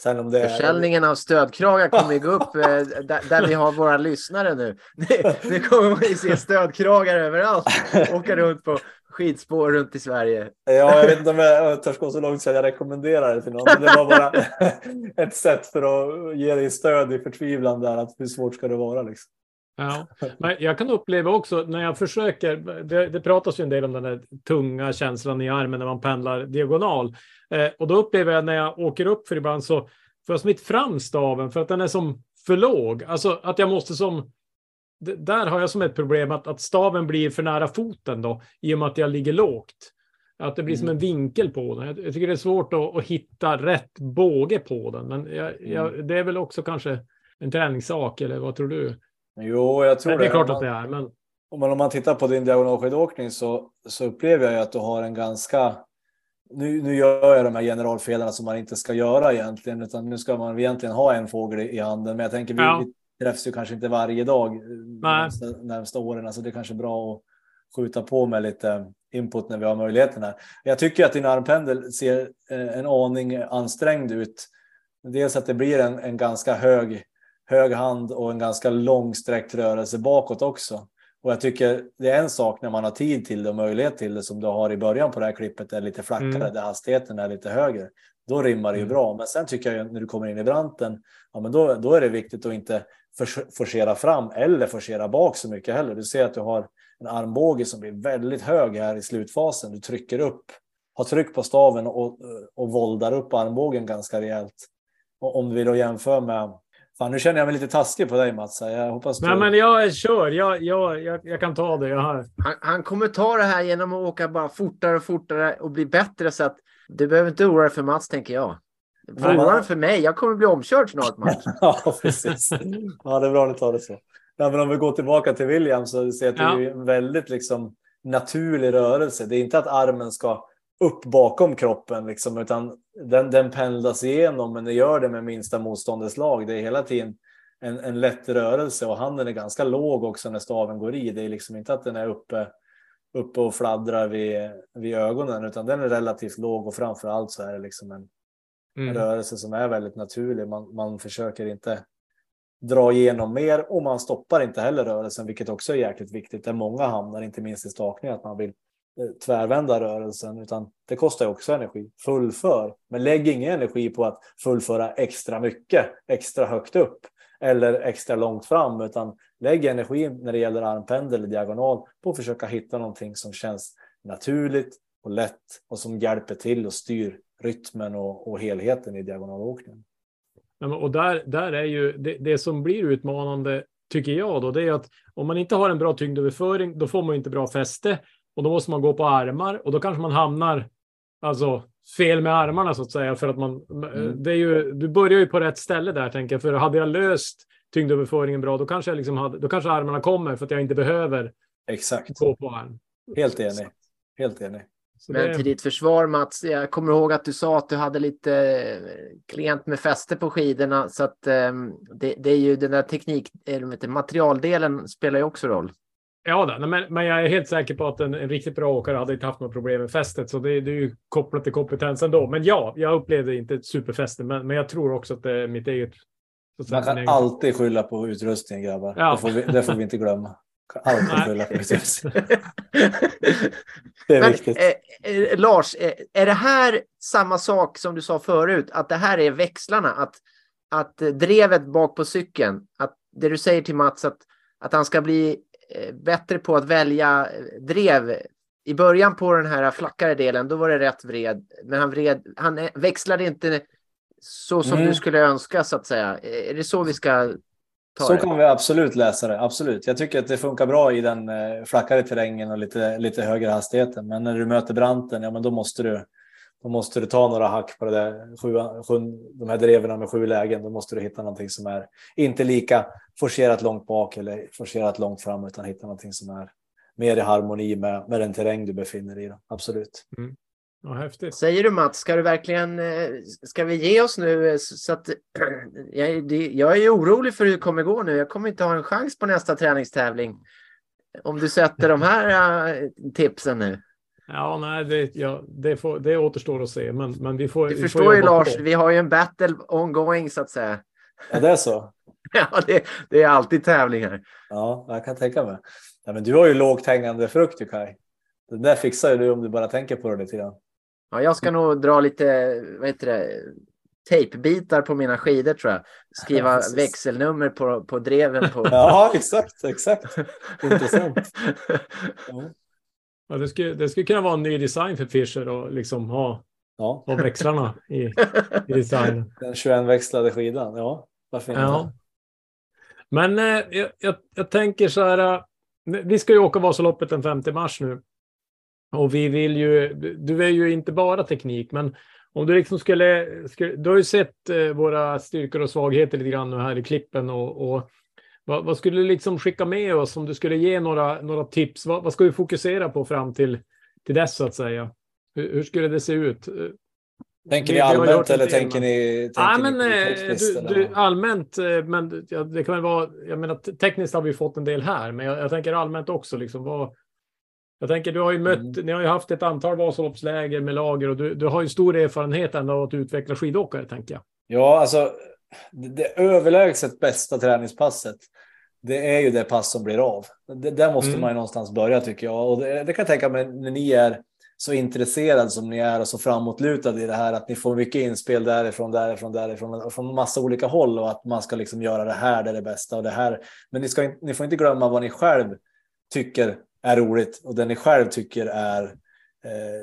[SPEAKER 2] Sen om det Försäljningen är... av stödkragar kommer gå upp eh, där, där, vi har våra lyssnare nu. Nu kommer man ju se stödkragar överallt. Åka runt på skidspår runt i Sverige.
[SPEAKER 6] Ja, jag vet inte om jag törs gå så långt så jag rekommenderar det till någon. Men det var bara ett sätt för att ge dig stöd i förtvivlan där. Att hur svårt ska det vara liksom?
[SPEAKER 5] Ja, men jag kan uppleva också när jag försöker. Det, det pratas ju en del om den där tunga känslan i armen när man pendlar diagonal. Eh, och då upplever jag när jag åker upp för ibland så får jag smitt fram staven för att den är som för låg. Alltså att jag måste som. Där har jag som ett problem att, att staven blir för nära foten då i och med att jag ligger lågt. Att det blir mm. som en vinkel på den. Jag, tycker det är svårt att, att, hitta rätt båge på den. Men jag, jag, mm. det är väl också kanske en träningssak eller vad tror du?
[SPEAKER 6] Jo, jag tror
[SPEAKER 5] det. Det är klart att det är. Men...
[SPEAKER 6] om man tittar på din diagonalskidåkning så, så upplever jag att du har en ganska nu, nu gör jag de här generalfelerna som man inte ska göra egentligen, utan nu ska man egentligen ha en fågel i, handen. Men jag tänker, vi, ja. vi träffas ju kanske inte varje dag närmsta, närmsta åren, alltså det är kanske bra att skjuta på med lite input när vi har möjligheterna. Jag tycker att din armpendel ser eh, en aning ansträngd ut. Dels att det blir en, en ganska hög, hög hand och en ganska långsträckt rörelse bakåt också. Och jag tycker det är en sak när man har tid till det och möjlighet till det som du har i början på det här klippet är lite flackare mm. där hastigheten är lite högre. Då rimmar det ju mm. bra. Men sen tycker jag när du kommer in i branten, ja, men då, då är det viktigt att inte forcera fram eller forcera bak så mycket heller. Du ser att du har en armbåge som blir väldigt hög här i slutfasen. Du trycker upp, har tryck på staven och, och våldar upp armbågen ganska rejält. Och om vi då jämför med Fan, nu känner jag mig lite taskig på dig Mats. Jag hoppas
[SPEAKER 5] du... Nej, men jag kör. Jag, jag, jag, jag kan ta det. Jag har...
[SPEAKER 2] han, han kommer ta det här genom att åka bara fortare och fortare och bli bättre. Så att du behöver inte oroa dig för Mats, tänker jag. Oroa dig för mig. Jag kommer bli omkörd snart, Mats.
[SPEAKER 6] ja, precis. Ja, det är bra att du tar det så. Ja, men om vi går tillbaka till William så ser jag att ja. det är en väldigt liksom, naturlig rörelse. Det är inte att armen ska upp bakom kroppen, liksom, utan den, den pendlas igenom, men det gör det med minsta motståndets lag. Det är hela tiden en, en lätt rörelse och handen är ganska låg också när staven går i. Det är liksom inte att den är uppe, uppe och fladdrar vid, vid ögonen, utan den är relativt låg och framför allt så är det liksom en, mm. rörelse som är väldigt naturlig. Man, man försöker inte dra igenom mer och man stoppar inte heller rörelsen, vilket också är jäkligt viktigt. Där många hamnar, inte minst i stakning, att man vill Eh, tvärvända rörelsen, utan det kostar också energi. Fullför, men lägg ingen energi på att fullföra extra mycket, extra högt upp eller extra långt fram, utan lägg energi när det gäller armpendel eller diagonal på att försöka hitta någonting som känns naturligt och lätt och som hjälper till och styr rytmen och, och helheten i diagonalåkningen.
[SPEAKER 5] Och där, där är ju det, det som blir utmanande tycker jag då, det är att om man inte har en bra tyngdöverföring, då får man inte bra fäste och då måste man gå på armar och då kanske man hamnar alltså fel med armarna så att säga för att man. Mm. Det är ju. Du börjar ju på rätt ställe där tänker jag, för hade jag löst tyngdöverföringen bra, då kanske jag liksom hade. Då kanske armarna kommer för att jag inte behöver.
[SPEAKER 6] Exakt.
[SPEAKER 5] Gå på arm.
[SPEAKER 6] Helt enig. Helt enig.
[SPEAKER 2] Men det... till ditt försvar Mats, jag kommer ihåg att du sa att du hade lite eh, klient med fäste på skidorna så att um, det, det, är ju den där teknik, eller materialdelen spelar ju också roll.
[SPEAKER 5] Ja, då, men, men jag är helt säker på att en, en riktigt bra åkare hade inte haft några problem med fästet, så det, det är ju kopplat till kompetensen då. Men ja, jag upplevde inte ett superfäste, men, men jag tror också att det är mitt eget.
[SPEAKER 6] Man kan egen... alltid skylla på utrustningen grabbar. Ja. Det, får vi, det får vi inte glömma. Alltid skylla på utrustningen. det är men, viktigt.
[SPEAKER 2] Eh, eh, Lars, eh, är det här samma sak som du sa förut, att det här är växlarna, att, att drevet bak på cykeln, att det du säger till Mats, att, att han ska bli bättre på att välja eh, drev. I början på den här flackare delen, då var det rätt vred. Men han, vred, han eh, växlade inte så som mm. du skulle önska, så att säga. Är det så vi ska ta
[SPEAKER 6] så
[SPEAKER 2] det?
[SPEAKER 6] Så kan vi absolut läsa det. Absolut. Jag tycker att det funkar bra i den flackare terrängen och lite, lite högre hastigheten. Men när du möter branten, ja, men då måste du då måste du ta några hack på det där, sju, sju, de här dreven med sju lägen. Då måste du hitta någonting som är inte lika forcerat långt bak eller forcerat långt fram, utan hitta någonting som är mer i harmoni med, med den terräng du befinner dig i. Då. Absolut. Mm.
[SPEAKER 5] Ja, häftigt.
[SPEAKER 2] Säger du Mats, ska du verkligen, eh, ska vi ge oss nu? Eh, så att, jag, jag är orolig för hur det kommer gå nu. Jag kommer inte ha en chans på nästa träningstävling. Om du sätter de här uh, tipsen nu.
[SPEAKER 5] Ja, nej, det, ja, det, får, det återstår att se, men, men vi får.
[SPEAKER 2] Du vi förstår får ju Lars, på. vi har ju en battle ongoing så att säga.
[SPEAKER 6] Ja, det är så.
[SPEAKER 2] ja, det, det, är alltid tävlingar.
[SPEAKER 6] Ja, jag kan tänka mig. Ja, men du har ju lågt hängande frukt, du Kaj. Det där fixar ju du om du bara tänker på det lite grann.
[SPEAKER 2] Ja, jag ska nog dra lite, vad heter det, tejpbitar på mina skidor tror jag. Skriva ja, växelnummer på, på dreven. På...
[SPEAKER 6] ja, exakt, exakt. Intressant.
[SPEAKER 5] Ja. Ja, det, skulle, det skulle kunna vara en ny design för Fischer och liksom ha, ja. ha växlarna i, i designen.
[SPEAKER 6] Den 21 växlade skidan, ja. Varför inte? Ja.
[SPEAKER 5] Men eh, jag, jag, tänker så här. Eh, vi ska ju åka Vasaloppet den 5 mars nu. Och vi vill ju, du är ju inte bara teknik, men om du liksom skulle, skulle du har ju sett eh, våra styrkor och svagheter lite grann nu här i klippen och, och Vad, vad, skulle du liksom skicka med oss om du skulle ge några, några tips? Vad, vad ska vi fokusera på fram till, till dess så att säga? Hur, hur skulle det se ut?
[SPEAKER 6] Tänker ni allmänt eller tänker ni? Tänker
[SPEAKER 5] ja, men, ni du, du, allmänt, men ja, det kan väl vara. Jag menar, tekniskt har vi fått en del här, men jag, jag tänker allmänt också. Liksom, vad, jag tänker, du har ju mött, mm. ni har ju haft ett antal Vasaloppsläger med lager och du, du har ju stor erfarenhet ändå av att utveckla skidåkare, tänker jag.
[SPEAKER 6] Ja, alltså det överlägset bästa träningspasset. Det är ju det pass som blir av. Det, där måste mm. man ju någonstans börja tycker jag. Och det, det kan jag tänka mig när ni är så intresserad som ni är och så framåtlutade i det här att ni får mycket inspel därifrån, därifrån, därifrån, från massa olika håll och att man ska liksom göra det här, det är det bästa och det här. Men ni, ska, ni får inte glömma vad ni själv tycker är roligt och det ni själv tycker är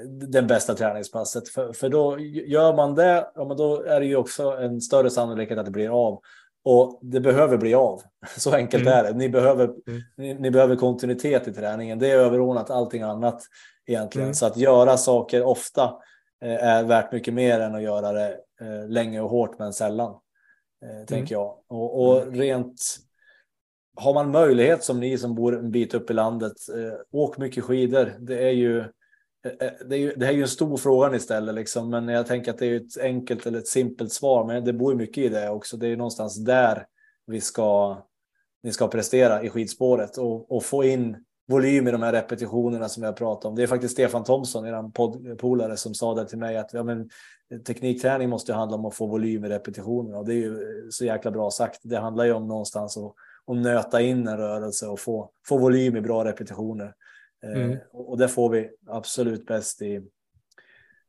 [SPEAKER 6] den bästa träningspasset. För, för då gör man det, ja, men då är det ju också en större sannolikhet att det blir av. Och det behöver bli av. Så enkelt mm. är det. Ni behöver, mm. ni, ni, behöver kontinuitet i träningen. Det är överordnat allting annat egentligen. Mm. Så att göra saker ofta eh, är värt mycket mer än att göra det eh, länge och hårt men sällan. Eh, tänker mm. jag. Och, och, mm. rent har man möjlighet som ni som bor en bit upp i landet, eh, åk mycket skidor. Det är ju eh, eh, Eh, eh, det, är ju, det här är ju en stor fråga istället, liksom, men jag tänker att det är ett enkelt eller ett simpelt svar. Men det bor ju mycket i det också. Det är ju någonstans där vi ska, ni ska prestera i skidspåret och, och få in volym i de här repetitionerna som jag pratat om. Det är faktiskt Stefan Thomsson, er poddpolare, som sa det till mig att ja, men, teknikträning måste handla om att få volym i repetitionerna och det är ju eh, så jäkla bra sagt. Det handlar ju om någonstans att att nöta in en rörelse och få, få volym i bra repetitioner. Eh, mm. och det får vi absolut bäst i,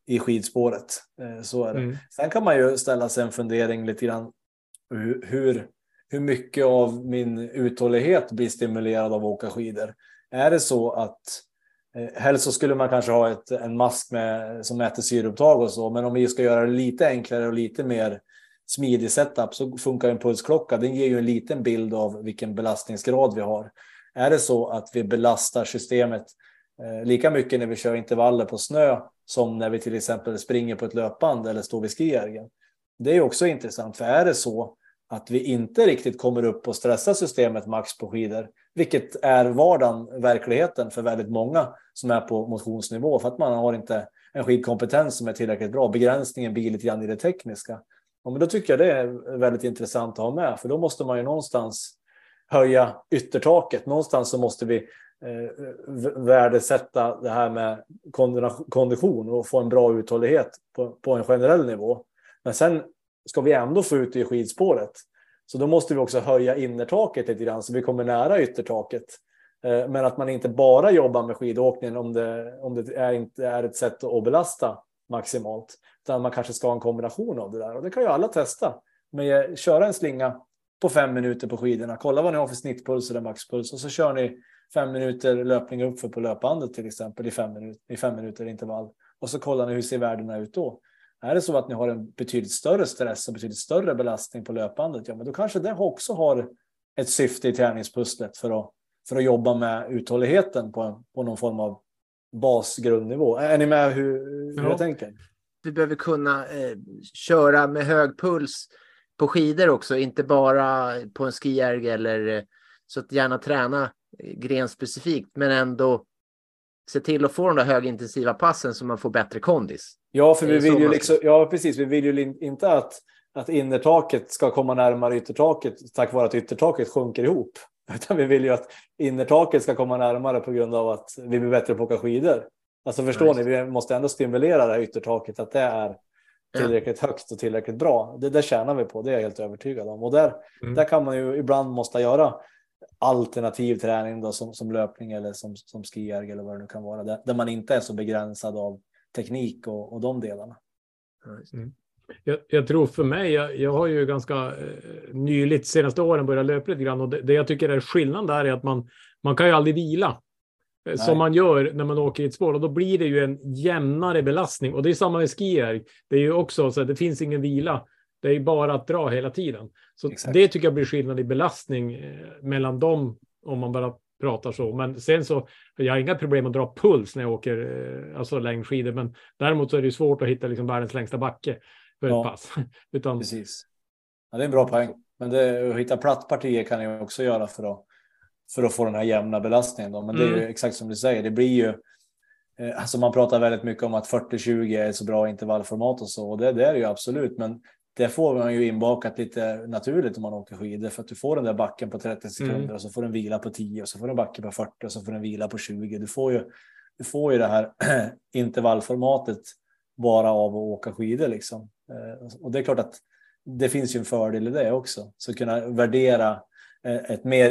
[SPEAKER 6] i skidspåret. Eh, så är det. Mm. Sen kan man ju ställa sig en fundering lite grann hur, hur, mycket av min uthållighet blir stimulerad av att åka skidor. Är det så att eh, Helst så skulle man kanske ha ett, en mask med, som mäter syreupptag och så, men om vi ska göra det lite enklare och lite mer smidig setup så funkar en pulsklocka. Den ger ju en liten bild av vilken belastningsgrad vi har. Är det så att vi belastar systemet eh, lika mycket när vi kör intervaller på snö som när vi till exempel springer på ett löpband eller står vid skijärgen. Det är också intressant, för är det så att vi inte riktigt kommer upp och stressar systemet max på skidor, vilket är vardagen, verkligheten för väldigt många som är på motionsnivå för att man har inte en skidkompetens som är tillräckligt bra. Begränsningen blir lite grann i det tekniska. Ja, men då tycker jag det är väldigt intressant att ha med, för då måste man ju någonstans höja yttertaket. Någonstans så måste vi eh, värdesätta det här med kondition och få en bra uthållighet på, på en generell nivå. Men sen ska vi ändå få ut det i skidspåret. Så då måste vi också höja innertaket lite grann så vi kommer nära yttertaket. Eh, men att man inte bara jobbar med skidåkningen om det, om det är, inte är ett sätt att belasta maximalt. Utan man kanske ska ha en kombination av det där. Och det kan ju alla testa. Men eh, köra en slinga på fem minuter på skidorna. Kolla vad ni har för snittpuls eller maxpuls. Och så kör ni fem minuter löpning uppför på löpbandet till exempel i fem, minuter, i fem minuter intervall. Och så kollar ni hur ser värdena ut då. Är det så att ni har en betydligt större stress och betydligt större belastning på löpbandet, ja, men då kanske det också har ett syfte i träningspusslet för att, för att jobba med uthålligheten på, på någon form av basgrundnivå. Är ni med hur, hur ja. jag tänker?
[SPEAKER 2] Vi behöver kunna eh, köra med hög puls på skidor också, inte bara på en skijärg eller så att gärna träna grenspecifikt, men ändå se till att få de där högintensiva passen så man får bättre kondis.
[SPEAKER 6] Ja, för vi vill ju liksom, ja, precis. Vi vill ju inte att, att innertaket ska komma närmare yttertaket tack vare att yttertaket sjunker ihop. Utan vi vill ju att innertaket ska komma närmare på grund av att vi blir bättre på att åka skidor. Alltså förstår nice. ni, vi måste ändå stimulera det här yttertaket att det är tillräckligt högt och tillräckligt bra. Det, det tjänar vi på, det är jag helt övertygad om. Och där, mm. där kan man ju ibland måste göra alternativ träning då, som, som löpning eller som, som skijärg eller vad det nu kan vara. Där, där man inte är så begränsad av teknik och, och de delarna.
[SPEAKER 5] Mm. Jag, jag, tror för mig, jag, jag har ju ganska eh, nyligt senaste åren börjat löpa lite grann och det, det, jag tycker är skillnad där är att man, man kan ju aldrig vila. Eh, Nej. Som man gör när man åker i ett spår och då blir det ju en jämnare belastning och det är samma med skier. Det är ju också så att det finns ingen vila. Det är bara att dra hela tiden. Så Exakt. det tycker jag blir skillnad i belastning eh, mellan dem om man bara pratar så. Men sen så, jag har inga problem att dra puls när jag åker eh, alltså längdskidor, men däremot så är det svårt att hitta liksom världens längsta backe för ja. ett pass.
[SPEAKER 6] Utan... Precis. Ja, det är en bra poäng. Men det, att hitta plattpartier kan jag också göra för att, för att få den här jämna belastningen. Då. Men det är ju
[SPEAKER 5] Mm.
[SPEAKER 6] exakt som du säger, det blir ju eh, Alltså man pratar väldigt mycket om att 40-20 är ett så bra intervallformat och så, och det, det är det ju absolut. Men det får man ju inbakat lite naturligt om man åker skidor för att du får den där backen på 30 sekunder
[SPEAKER 5] Mm.
[SPEAKER 6] och så får den vila på 10 och så får den backe på 40 och så får den vila på 20. Du får ju, du får ju det här intervallformatet bara av att åka skidor liksom. Eh, Och det är klart att det finns ju en fördel i det också. Så kunna värdera eh, ett mer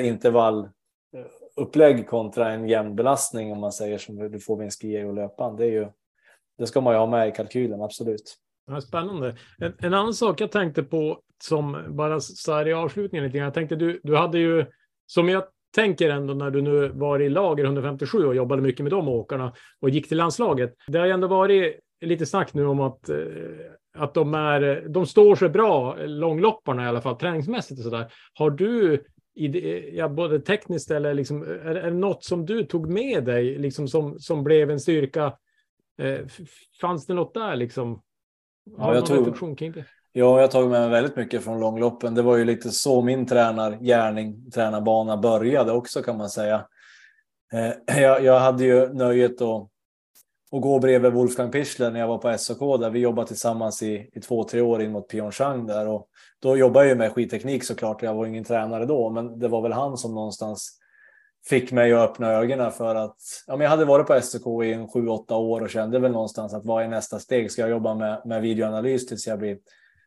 [SPEAKER 6] upplägg kontra en jämn belastning om man säger som du får vid en skier och löpan. Det är ju, det ska man ju ha med i kalkylen, absolut.
[SPEAKER 5] Ja, spännande. En, en annan sak jag tänkte på som bara så här i avslutningen lite grann. Jag tänkte du, du hade ju, som jag tänker ändå när du nu var i lager 157 och jobbade mycket med de åkarna och gick till landslaget. Det har ju ändå varit lite snack nu om att, eh, att de, är, de står sig bra, eh, långlopparna i alla fall, träningsmässigt och sådär. Har du i ja, både tekniskt eller liksom, är, är det något som du tog med dig liksom som, som blev en styrka? Eh, fanns det något där liksom?
[SPEAKER 6] Ja,
[SPEAKER 5] Har du
[SPEAKER 6] jag tror-
[SPEAKER 5] reflektion kring det?
[SPEAKER 6] Ja, jag har tagit med mig väldigt mycket från långloppen. Det var ju lite så min tränargärning, tränarbana började också kan man säga. Eh, Jag, jag hade ju nöjet att, och gå bredvid Wolfgang Pichler när jag var på SOK där vi jobbade tillsammans i, i två, tre år in mot Pyeongchang där och då jobbade jag ju med skidteknik såklart. Jag var ingen tränare då, men det var väl han som någonstans fick mig att öppna ögonen för att ja, men jag hade varit på SOK i en sju, åtta år och kände väl någonstans att vad är nästa steg? Ska jag jobba med, med videoanalys tills jag blir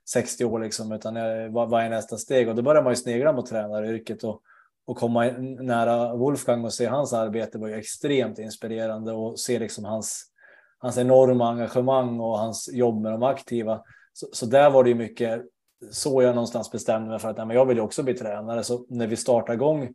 [SPEAKER 6] 60 år liksom, utan jag, vad, vad är nästa steg? Och då började man ju snegla mot tränaryrket och, och komma nära Wolfgang och se hans arbete var ju extremt inspirerande och se liksom hans, hans enorma engagemang och hans jobb med de aktiva. Så, så där var det ju mycket så jag någonstans bestämde mig för att nej, men jag vill ju också bli tränare. Så när vi startade igång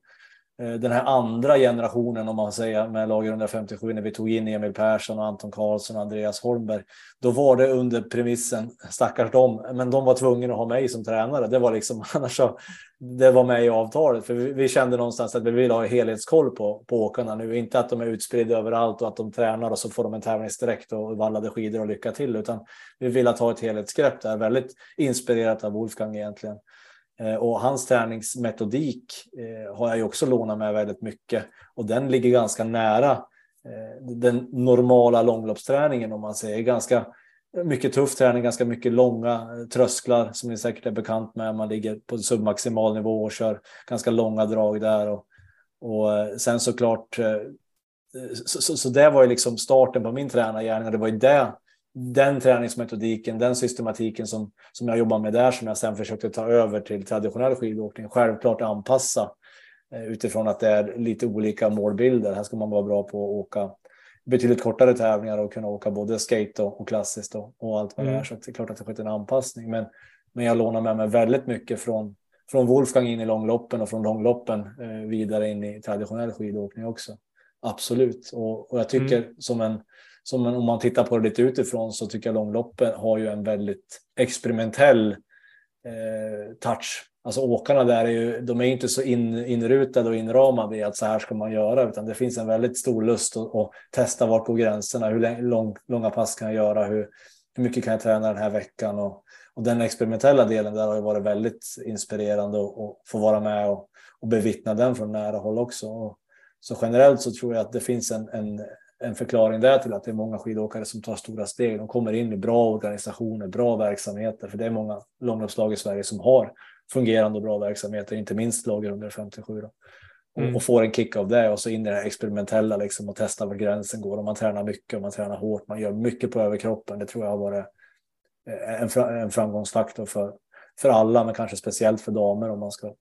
[SPEAKER 6] Eh, den här andra generationen om man säger med lager 157 när vi tog in Emil Persson och Anton Karlsson och Andreas Holmberg. Då var det under premissen, stackars dem, men de var tvungna att ha mig som tränare. Det var liksom annars så, det var med i avtalet för vi, vi kände någonstans att vi vill ha helhetskoll på, på åkarna nu. Inte att de är utspridda överallt och att de tränar och så får de en tävlingsdräkt och vallade skidor och lycka till, utan vi vill att ha ett helhetsgrepp där. Väldigt inspirerat av Wolfgang egentligen. Eh, och hans träningsmetodik eh, har jag ju också lånat med väldigt mycket och den ligger ganska nära eh, den normala långloppsträningen om man säger. Ganska mycket tuff träning, ganska mycket långa trösklar som ni säkert är bekant med. Man ligger på submaximal nivå och kör ganska långa drag där. Och, och sen såklart, så, så, så det var ju liksom starten på min tränargärning och det var ju det den träningsmetodiken, den systematiken som, som jag jobbar med där som jag sen försökte ta över till traditionell skidåkning. Självklart anpassa eh, utifrån att det är lite olika målbilder. Här ska man vara bra på att åka betydligt kortare tävlingar och kunna åka både skate och, och klassiskt och, och allt vad det är.
[SPEAKER 5] Mm.
[SPEAKER 6] Så det är klart att det skett en anpassning. Men, men jag lånar med mig väldigt mycket från, från Wolfgang in i långloppen och från långloppen eh, vidare in i traditionell skidåkning också. Absolut. Och, och jag tycker som en som om man tittar på det lite utifrån så tycker jag långloppen har ju en väldigt experimentell eh, touch. Alltså åkarna där är ju, de är inte så in, inrutade och inramade i att så här ska man göra, utan det finns en väldigt stor lust att, att testa vart går gränserna, hur lång, lång, långa pass kan jag göra, hur, hur mycket kan jag träna den här veckan och, och den experimentella delen där har ju varit väldigt inspirerande att få vara med och, och bevittna den från nära håll också. Och, så generellt så tror jag att det finns en, en, en förklaring där till att det är många skidåkare som tar stora steg. De kommer in i bra organisationer, bra verksamheter, för det är många långloppslag i Sverige som har fungerande och bra verksamheter, inte minst lager under 57. Då. Och,
[SPEAKER 5] Mm.
[SPEAKER 6] och får en kick av det och så in i det här experimentella liksom och testa var gränsen går. Och man tränar mycket och man tränar hårt, man gör mycket på överkroppen. Det tror jag har varit eh, en, en framgångsfaktor för, för alla, men kanske speciellt för damer om man ska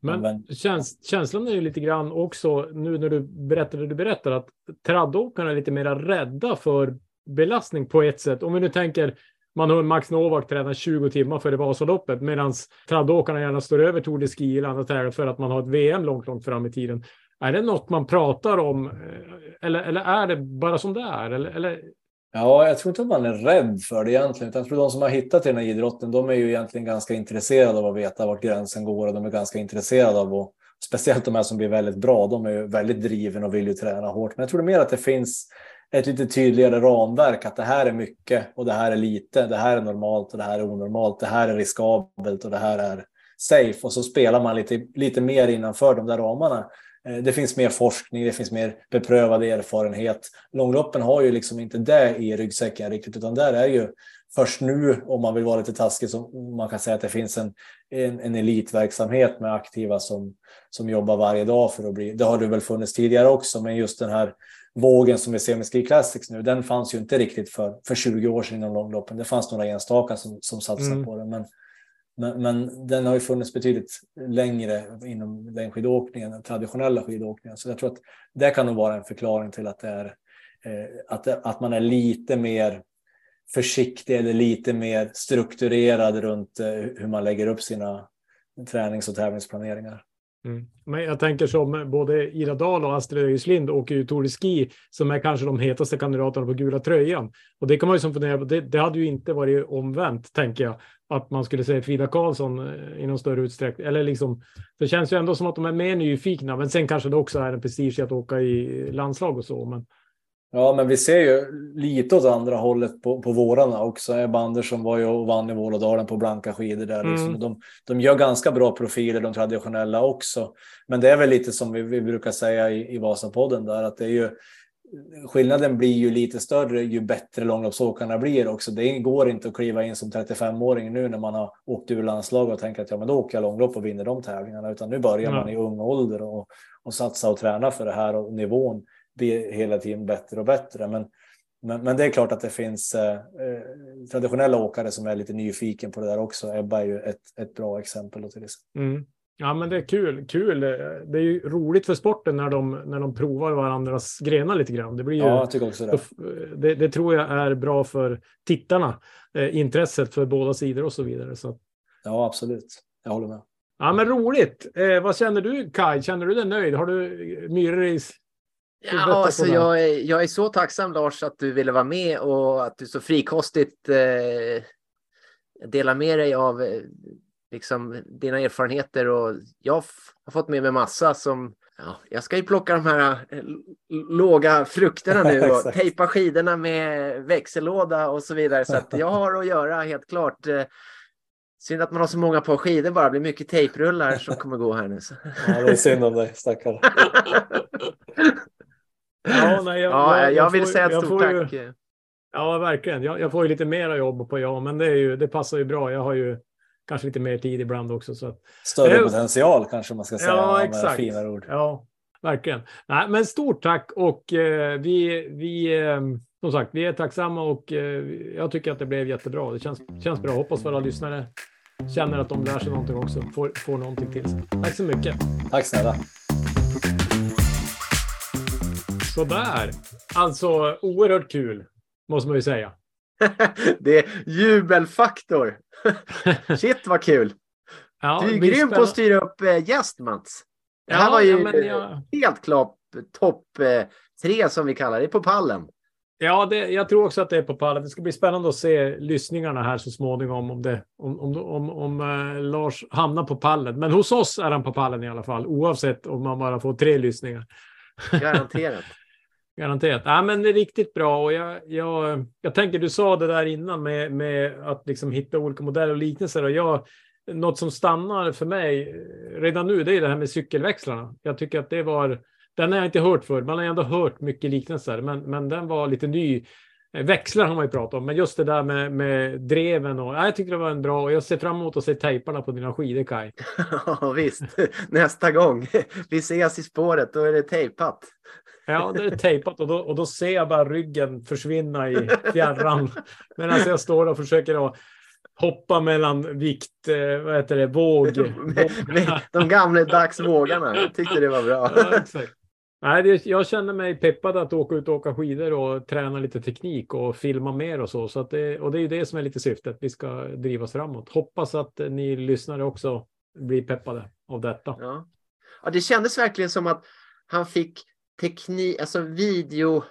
[SPEAKER 5] Men käns känslan är ju lite grann också nu när du berättar det du berättar att traddåkarna är lite mer rädda för belastning på ett sätt. Om vi nu tänker man har Max Novak tränar 20 timmar före Vasaloppet medan traddåkarna gärna står över Tour de Ski eller andra tävlingar för att man har ett VM långt, långt fram i tiden. Är det något man pratar om eh, eller, eller är det bara som det är? Eller, eller,
[SPEAKER 6] Ja, jag tror inte att man är rädd för det egentligen. Utan jag tror de som har hittat till den här idrotten, de är ju egentligen ganska intresserade av att veta vart gränsen går och de är ganska intresserade av att, speciellt de här som blir väldigt bra, de är ju väldigt driven och vill ju träna hårt. Men jag tror det mer att det finns ett lite tydligare ramverk, att det här är mycket och det här är lite, det här är normalt och det här är onormalt, det här är riskabelt och det här är safe och så spelar man lite, lite mer innanför de där ramarna. Eh, det finns mer forskning, det finns mer beprövad erfarenhet. Långloppen har ju liksom inte det i ryggsäcken riktigt, utan där är ju först nu, om man vill vara lite taskig, som man kan säga att det finns en, en, en elitverksamhet med aktiva som, som jobbar varje dag för att bli. Det har det väl funnits tidigare också, men just den här vågen som vi ser med Ski Classics nu, den fanns ju inte riktigt för, för 20 år sedan inom långloppen. Det fanns några enstaka som, som satsade mm. på det, men, men, men, den har ju funnits betydligt längre inom längdskidåkningen, den traditionella skidåkningen. Så jag tror att det kan nog vara en förklaring till att, det är, eh, att, att man är lite mer försiktig eller lite mer strukturerad runt eh, hur man lägger upp sina tränings och tävlingsplaneringar.
[SPEAKER 5] Mm. Men jag tänker som både Ira Dahl och Astrid Öjeslind åker ju Tour de Ski som är kanske de hetaste kandidaterna på gula tröjan. Och det kan man ju som fundera på. Det, det hade ju inte varit omvänt, tänker jag, att man skulle säga Frida Karlsson eh, i någon större utsträckning. Eller liksom, det känns ju ändå som att de är mer nyfikna, men sen kanske det också är en prestige att åka i landslag och så. Men
[SPEAKER 6] Ja, men vi ser ju lite åt andra hållet på, på vårarna också. Ebba Andersson var ju och vann i Vålådalen på blanka skidor där. Liksom. Mm. De, de gör ganska bra profiler, de traditionella också. Men det är väl lite som vi, vi brukar säga i, i Vasapodden där, att det är ju skillnaden blir ju lite större ju bättre långloppsåkarna blir också. Det går inte att kliva in som 35-åring nu när man har åkt ur landslag och tänka att ja, men då åker jag långlopp och vinner de tävlingarna, utan nu börjar man i ung ålder och, och satsa och träna för det här och nivån blir hela tiden bättre och bättre. Men, men, men det är klart att det finns eh, eh, traditionella åkare som är lite nyfiken på det där också. Ebba är ju ett, ett bra exempel. till
[SPEAKER 5] mm. Ja, men det är kul. kul. Det är ju roligt för sporten när de, när de provar varandras grenar lite grann. Det, blir ju,
[SPEAKER 6] ja, jag tycker också det.
[SPEAKER 5] det. Det tror jag är bra för tittarna. Eh, intresset för båda sidor och så vidare. Så.
[SPEAKER 6] Ja, absolut. Jag håller med.
[SPEAKER 5] Ja, men roligt. Eh, vad känner du Kai? Känner du dig nöjd? Har du myror i
[SPEAKER 2] Ja, alltså jag, är, jag är så tacksam Lars att du ville vara med och att du så frikostigt eh, delar med dig av eh, liksom, dina erfarenheter. Och jag har fått med mig massa som Ja, jag ska ju plocka de här eh, låga frukterna nu och tejpa skidorna med växellåda och så vidare. Så att jag har att göra helt klart. Eh, synd att man har så många på skidor bara. Det blir mycket tejprullar som kommer gå här nu.
[SPEAKER 6] Ja, det är synd om dig, stackare.
[SPEAKER 5] Ja, nej, jag,
[SPEAKER 2] ja, jag, jag vill får, säga ett stort tack.
[SPEAKER 5] Ju, ja, verkligen. Jag, jag, får ju lite mera jobb på ja, men det, är ju, det passar ju bra. Jag har ju kanske lite mer tid ibland också. Så
[SPEAKER 6] Större eh, potential kanske man ska säga. Ja, exakt. Fina ord.
[SPEAKER 5] Ja, verkligen. Nej, men stort tack och eh, vi, vi eh, som sagt, vi är tacksamma och eh, jag tycker att det blev jättebra. Det känns, känns bra. Hoppas våra lyssnare känner att de lär sig någonting också, får, får någonting till sig. Tack så mycket.
[SPEAKER 6] Tack snälla.
[SPEAKER 5] Sådär. Alltså oerhört kul, måste man ju säga.
[SPEAKER 2] det är jubelfaktor. Shit vad kul. Ja, du är grym på att styra upp äh, gäst Mats. Det här ja, var ju ja, jag... helt klart topp äh, tre som vi kallar det på pallen.
[SPEAKER 5] Ja, det, jag tror också att det är på pallen. Det ska bli spännande att se lyssningarna här så småningom om, det, om, om, om, om uh, Lars hamnar på pallen. Men hos oss är han på pallen i alla fall, oavsett om man bara får tre lyssningar.
[SPEAKER 2] Garanterat.
[SPEAKER 5] Garanterat. Ja, men det är riktigt bra och jag, jag, jag tänker, du sa det där innan med, med att liksom hitta olika modeller och liknelser och jag, något som stannar för mig eh, redan nu, det är det här med cykelväxlarna. Jag tycker att det var, den har jag inte hört för. Man har ändå hört mycket liknelser, men, men den var lite ny. Växlar har man ju pratat om, men just det där med, med dreven och ja, jag tycker det var en bra och jag ser fram emot att se tejparna på dina skidor Kaj.
[SPEAKER 2] Ja visst, nästa gång vi ses i spåret då är det tejpat.
[SPEAKER 5] Ja, det är tejpat och då, och då ser jag bara ryggen försvinna i fjärran. Medan jag står och försöker att hoppa mellan vikt, eh, vad heter det, våg.
[SPEAKER 2] De gamla dagsvågarna. Jag tyckte det var bra. Ja, exakt.
[SPEAKER 5] Nej, det, jag känner mig peppad att åka ut och åka skidor och träna lite teknik och filma mer och så. så att det, och det är ju det som är lite syftet. Vi ska drivas framåt. Hoppas att ni lyssnare också blir peppade av detta.
[SPEAKER 2] Ja, ja det kändes verkligen som att han fick teknik, alltså videofilmning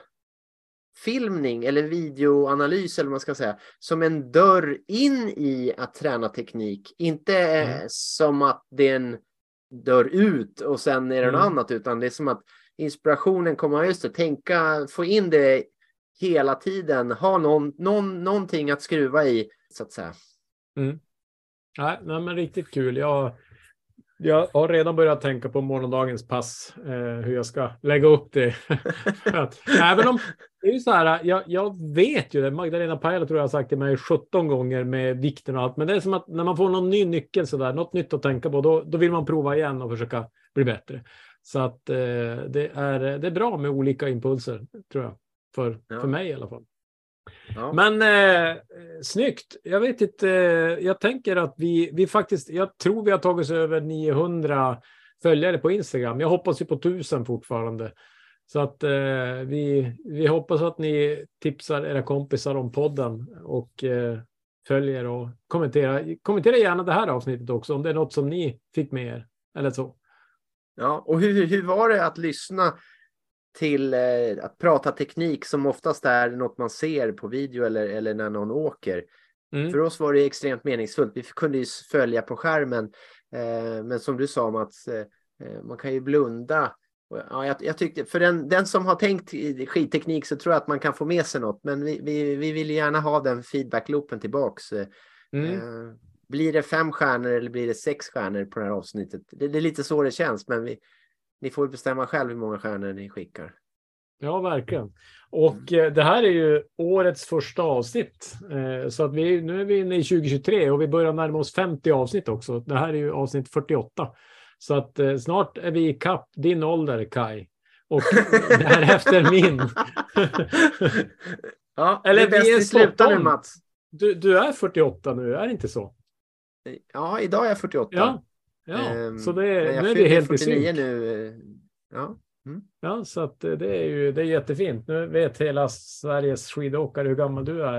[SPEAKER 2] eller videoanalys eller vad man ska säga, som en dörr in i att träna teknik. Inte mm. som att det är en dörr ut och sen är det mm. något annat, utan det är som att inspirationen kommer, just det, tänka, få in det hela tiden, ha någon, någon, någonting att skruva i, så att säga.
[SPEAKER 5] Mm. Nej, nej, men riktigt kul. Jag, jag har redan börjat tänka på morgondagens pass, eh, hur jag ska lägga upp det. att, även om det är ju så här, jag, jag vet ju det. Magdalena Pajala tror jag har sagt till mig 17 gånger med vikten och allt, men det är som att när man får någon ny nyckel så där, något nytt att tänka på, då, då vill man prova igen och försöka bli bättre. Så att eh, det, är, det är bra med olika impulser, tror jag. För, ja. för mig i alla fall. Ja. Men eh, snyggt. Jag vet inte. Eh, jag tänker att vi, vi faktiskt. Jag tror vi har tagit oss över 900 följare på Instagram. Jag hoppas ju på 1000 fortfarande. Så att eh, vi, vi hoppas att ni tipsar era kompisar om podden och eh, följer och kommenterar. Kommentera gärna det här avsnittet också om det är något som ni fick med er eller så.
[SPEAKER 2] Ja, och hur, hur var det att lyssna till eh, att prata teknik som oftast är något man ser på video eller, eller när någon åker. Mm. För oss var det extremt meningsfullt. Vi kunde ju följa på skärmen. Eh, men som du sa Mats, eh, eh man kan ju blunda. Ja, jag, jag, tyckte, för den, den som har tänkt i skidteknik så tror jag att man kan få med sig något. Men vi, vi, vi vill gärna ha den feedback-loopen tillbaks. Eh, mm. Blir det fem stjärnor eller blir det sex stjärnor på det här avsnittet? Det, det är lite så det känns, men vi, ni får bestämma själv hur många stjärnor ni skickar.
[SPEAKER 5] Ja, verkligen. Och eh, det här är ju årets första avsnitt. Eh, så att vi, nu är vi inne i 2023 och vi börjar närma oss 50 avsnitt också. Det här är ju avsnitt 48. Så att eh, snart är vi i kapp din ålder, Kai. Och därefter min.
[SPEAKER 2] ja, Eller det är vi är sluta nu, Mats.
[SPEAKER 5] Du, du är 48 nu, är det inte så?
[SPEAKER 2] Ja, idag är jag 48.
[SPEAKER 5] Ja, Ja, um, så det, är, nu är vi helt i synk.
[SPEAKER 2] Nu, eh, ja.
[SPEAKER 5] Mm. ja, så att det är ju det är jättefint. Nu vet hela Sveriges skidåkare hur gammal du är.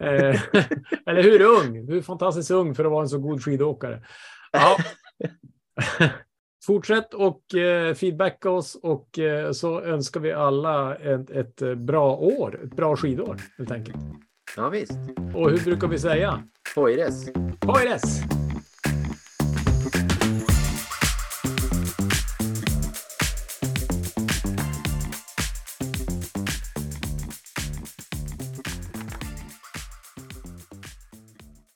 [SPEAKER 5] Eh, eller hur ung? Du är fantastiskt ung för att vara en så god skidåkare. Ja. Fortsätt och eh, feedbacka oss och eh, så önskar vi alla ett, ett bra år, ett bra skidår helt enkelt.
[SPEAKER 2] Ja visst.
[SPEAKER 5] Och hur brukar vi säga?
[SPEAKER 2] Poires.
[SPEAKER 5] Poires!